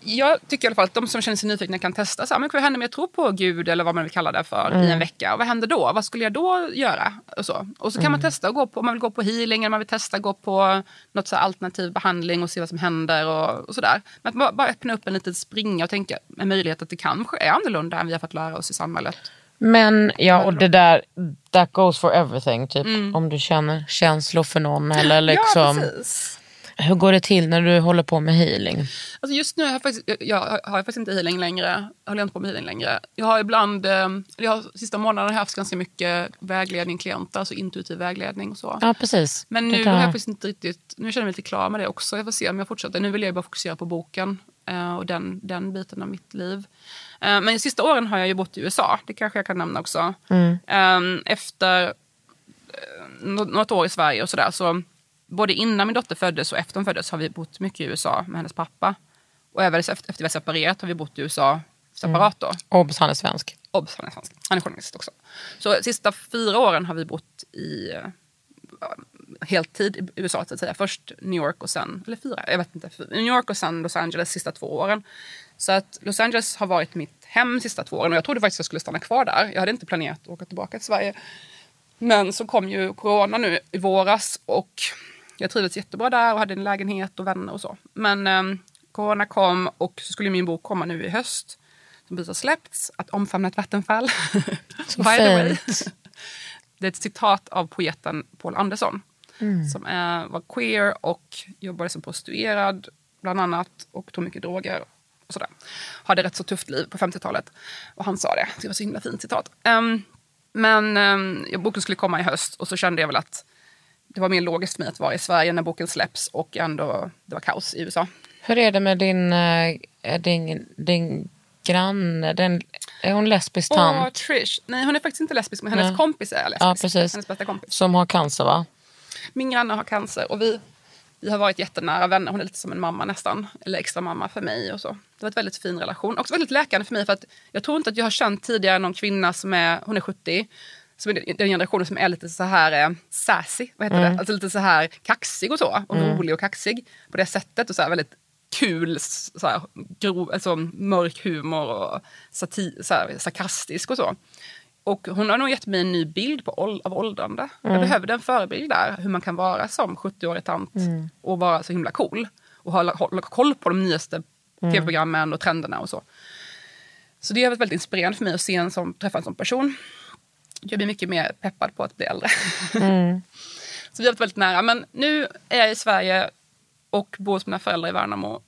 S4: jag tycker i alla fall att de som känner sig nyfikna kan testa. Så här, men vad händer om jag tror på Gud eller vad man vill kalla det för i en vecka? Och vad händer då? Vad skulle jag då göra? Och så, och så kan man testa att gå på, om man vill gå på healing eller man vill testa gå på något så alternativ behandling och se vad som händer och, och sådär. Men att bara, bara öppna upp en liten springa och tänka en möjlighet att det kanske är annorlunda än vi har fått lära oss i samhället.
S3: Men ja, och det där, that goes for everything. Typ om du känner känslor för någon eller liksom.
S4: Ja, precis.
S3: Hur går det till när du håller på med healing?
S4: Alltså just nu har jag faktiskt, jag, har jag faktiskt inte healing längre. Jag håller inte på med healing längre. Jag har ibland, eh, jag har, sista månaden haft ganska mycket vägledning klienter, alltså intuitiv vägledning och så.
S3: Ja precis.
S4: Men nu
S3: där.
S4: har jag faktiskt inte riktigt, nu känner jag mig lite klar med det också. Jag får se om jag fortsätter. Nu vill jag bara fokusera på boken eh, och den, den biten av mitt liv. Eh, men de sista åren har jag ju bott i USA, det kanske jag kan nämna också. Eh, efter eh, nå- något år i Sverige och sådär så både innan min dotter föddes och efter hon föddes har vi bott mycket i USA med hennes pappa. Och även efter, efter vi har separerat har vi bott i USA separat då.
S3: Obs, han är svensk.
S4: Obs, han är svensk. Han är journalist också. Så sista fyra åren har vi bott i eh, heltid i USA så att säga. Först New York och sen, eller fyra, jag vet inte. New York och sen Los Angeles sista två åren. Så att Los Angeles har varit mitt hem sista två åren och jag trodde faktiskt jag skulle stanna kvar där. Jag hade inte planerat att åka tillbaka till Sverige. Men så kom ju corona nu i våras och jag trivdes jättebra där och hade en lägenhet och vänner och så. Men um, corona kom och så skulle min bok komma nu i höst. Som precis har släppts, Att omfamna ett vattenfall.
S3: Så
S4: By way.
S3: fint.
S4: Det är ett citat av poeten Paul Andersson. Som är, var queer och jobbade som prostituerad bland annat. Och tog mycket droger. Och sådär. Hade rätt så tufft liv på 50-talet. Och han sa det. Det var så himla fint citat. Ehm, men um, boken skulle komma i höst och så kände jag väl att det var mer logiskt för mig att vara i Sverige när boken släpps och ändå det var kaos i USA.
S3: Hur är det med din, eh, din, din granne? Den, är hon lesbisk tant?
S4: Trish, nej hon är faktiskt inte lesbisk men hennes
S3: Nej.
S4: kompis är lesbisk.
S3: Ja, precis.
S4: Hennes bästa kompis.
S3: Som har cancer va?
S4: Min granne har cancer och vi, vi har varit jättenära vänner. Hon är lite som en mamma nästan. Eller extra mamma för mig och så. Det var ett väldigt fin relation. Också väldigt läkande för mig för att jag tror inte att jag har känt tidigare någon kvinna som är, hon är 70, som är den generationen som är lite så här eh, sassy, vad heter det? Alltså lite så här kaxig och så. Och rolig och kaxig på det sättet och så här väldigt kul, så här, grov, alltså mörk humor och sati, så här, sarkastisk och så. Och hon har nog gett mig en ny bild på av åldrande. Jag behövde en förebild där, hur man kan vara som 70-årig tant och vara så himla cool. Och hålla, hålla koll på de nyaste tv-programmen och trenderna och så. Så det har varit väldigt inspirerande för mig att se en som, träffa en sån person. Jag blir mycket mer peppad på att bli äldre. så vi har varit väldigt nära. Men nu är jag i Sverige och bor hos mina föräldrar i Värnamo.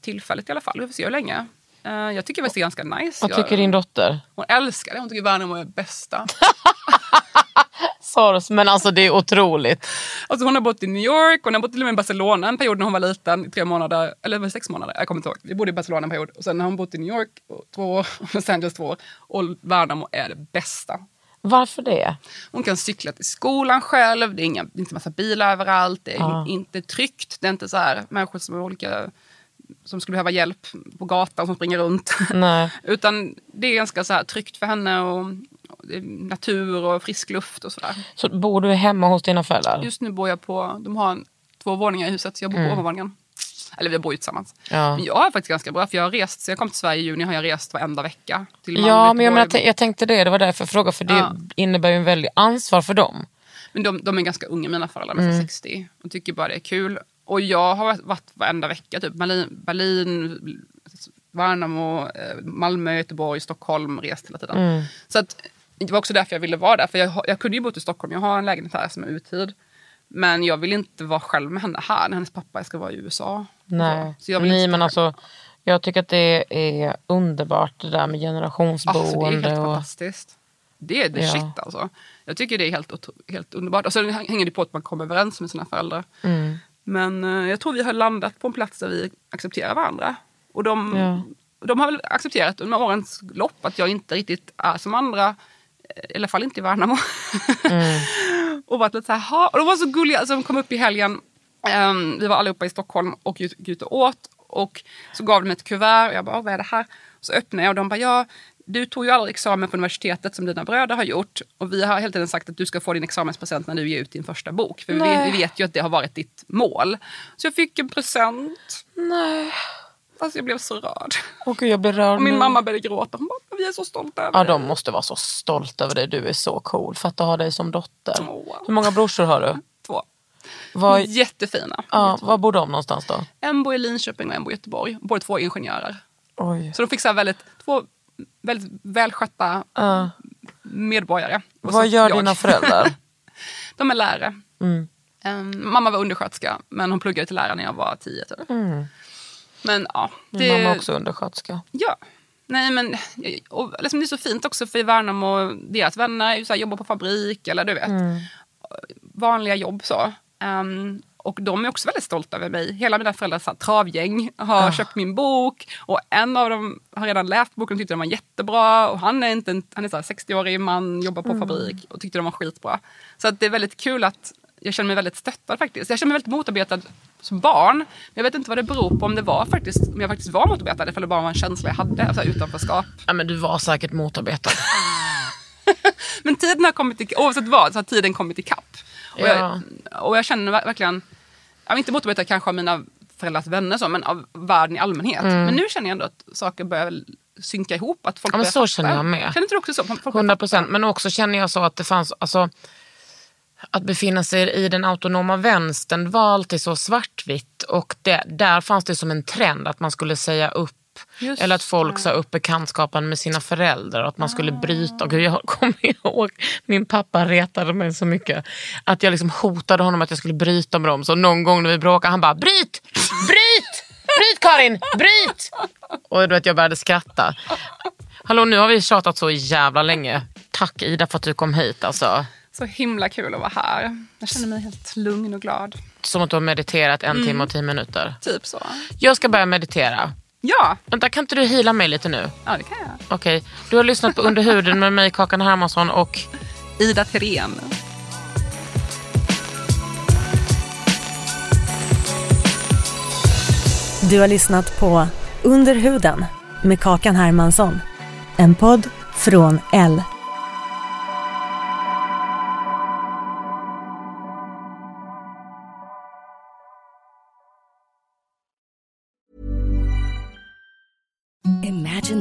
S4: Tillfälligt i alla fall. Vi får se hur länge. Eh, jag tycker faktiskt det är ganska nice.
S3: Vad
S4: Jag-
S3: tycker din dotter?
S4: hon älskar det. Hon tycker Värnamo är bästa.
S3: Sars, men alltså det är otroligt.
S4: Alltså hon har bott i New York, hon har bott till och med i Barcelona en period när hon var liten, i tre månader, eller var sex månader? Jag kommer inte ihåg. Vi bodde i Barcelona en period. Och sen har hon bott i New York två år, och Los Angeles två år. Och Värnamo är det bästa.
S3: Varför det?
S4: Hon kan cykla till skolan själv, det är, inga, inte massa bilar överallt, det är
S3: Ja.
S4: inte tryggt. Det är inte så här människor som är olika som skulle behöva hjälp på gatan som springer runt.
S3: Nej.
S4: Utan det är ganska så här tryggt för henne och, natur och frisk luft och sådär.
S3: Så bor du hemma hos dina föräldrar?
S4: Just nu bor jag på, de har en, två våningar i huset så jag bor på ovanvåningen. Eller vi bor ju tillsammans.
S3: Mm. Ja.
S4: Men jag har faktiskt ganska bra för jag har rest, sen jag kom till Sverige i juni har jag rest varenda vecka. Till Malmö,
S3: Ja, men jag, menar, jag tänkte det. Det var därför jag frågade. För det
S4: Ja.
S3: innebär ju en väldig ansvar för dem.
S4: Men de, de är ganska unga mina föräldrar,
S3: Mm.
S4: 60. Och tycker bara det är kul. Och jag har varit varenda vecka, typ Berlin, Berlin Värnamo, eh, Malmö, Göteborg, Stockholm, rest hela tiden.
S3: Mm.
S4: Så att, det var också därför jag ville vara där. För jag, jag kunde ju bo i Stockholm, jag har en lägenhet här som är uthyrd. Men jag vill inte vara själv med henne här när hennes pappa ska vara i USA.
S3: Nej,
S4: Så jag vill
S3: Nej men alltså jag tycker att det är underbart det där med
S4: Alltså, det är
S3: generationsboende.
S4: helt
S3: och,
S4: fantastiskt. Det är the
S3: Ja.
S4: shit alltså. Jag tycker det är helt, helt underbart. Och så hänger det på att man kommer överens med sina föräldrar.
S3: Mm.
S4: Men eh, jag tror vi har landat på en plats där vi accepterar varandra. Och de,
S3: Ja.
S4: de har väl accepterat under årens lopp att jag inte riktigt är som andra. eh, I alla fall inte i Värnamo.
S3: Mm.
S4: och varit lite så här, och de var så gulliga. Alltså, de kom upp i helgen, Ehm, vi var allihopa i Stockholm och gick ut och åt. Och så gav de ett kuvert och jag bara, "Åh, vad är det här? Så öppnade jag och de bara, ja, du tog ju aldrig examen på universitetet som dina bröder har gjort. Och vi har hela tiden sagt att du ska få din examenspresent när du ger ut din första bok. För vi, vi vet ju att det har varit ditt mål. Så jag fick en present.
S3: Nej.
S4: Alltså jag blev så rörd.
S3: Gud, jag blir rörd
S4: Och min
S3: nu.
S4: mamma började gråta. Hon bara, vi är så stolta över
S3: Ja,
S4: dig.
S3: de måste vara så stolta över dig. Du är så cool. För att ha dig som dotter.
S4: Åh.
S3: Hur många brorsor har du?
S4: Två.
S3: Var,
S4: Jättefina.
S3: ja, var bor de någonstans då?
S4: En bor i Linköping och en bor i Göteborg. Båda två är ingenjörer.
S3: Oj.
S4: Så de fick så väldigt, två väldigt välskötta
S3: Ja.
S4: medborgare. Och
S3: vad gör
S4: jag.
S3: dina föräldrar?
S4: De är lärare.
S3: Mm.
S4: Ehm, mamma var undersköterska, men hon pluggade till lärare när jag var tio. Typ. Men ja.
S3: Min
S4: Det,
S3: Mm. mamma är också undersköterska.
S4: Ja. Nej, men och liksom det är så fint också för i Värnamo, deras vänner så här, jobbar på fabrik eller du vet.
S3: Mm.
S4: Vanliga jobb så. Ehm, och de är också väldigt stolta över mig. Hela mina föräldrars här travgäng har
S3: Ah.
S4: köpt min bok. Och en av dem har redan läst boken och tyckte den var jättebra. Och han är, inte en, han är så här 60-årig man, jobbar på
S3: Mm.
S4: fabrik och tyckte den var skitbra. Så att det är väldigt kul att jag känner mig väldigt stöttad faktiskt. Jag känner mig väldigt motarbetad som barn. Men jag vet inte vad det beror på. Om, det var faktiskt, om jag faktiskt var motarbetad eller om det bara var en känsla jag hade. Alltså utanförskap.
S3: Ja, men du var säkert motarbetad.
S4: Men tiden har kommit i, oavsett vad så har tiden kommit ikapp. Och,
S3: Ja.
S4: jag, och jag känner ver- verkligen, jag inte motarbetad kanske av mina föräldrars vänner så, men av världen i allmänhet. Men nu känner jag ändå att saker börjar synka ihop. Att folk
S3: Mm. Ja, men så känner jag med.
S4: Känner inte du också så? Folk börjar
S3: 100
S4: fatta.
S3: procent. Men också känner jag så att det fanns, alltså, att befinna sig i den autonoma vänstern var alltid så svartvitt. Och det, där fanns det som en trend att man skulle säga upp
S4: Just
S3: eller att folk sa upp bekantskapen med sina föräldrar och att man skulle bryta. Gud, jag kommer ihåg, min pappa retade mig så mycket. Att jag liksom hotade honom att jag skulle bryta med dem. Så någon gång när vi bråkade, han bara bryt! Bryt! Bryt Karin! Bryt! Och du vet, jag började skratta. Hallå nu har vi tjatat så jävla länge. Tack Ida för att du kom hit. Alltså.
S4: Så himla kul att vara här. Jag känner mig helt lugn och glad.
S3: Som att du har mediterat en
S4: Mm.
S3: timme och tio minuter.
S4: Typ så.
S3: Jag ska börja meditera.
S4: Ja,
S3: Vänta, kan inte du hila mig lite nu?
S4: ja det kan jag.
S3: Okej, du har lyssnat på Under huden med mig, Kakan Hermansson och
S4: Ida Thirén.
S2: Du har lyssnat på Under huden med Kakan Hermansson. En podd från L.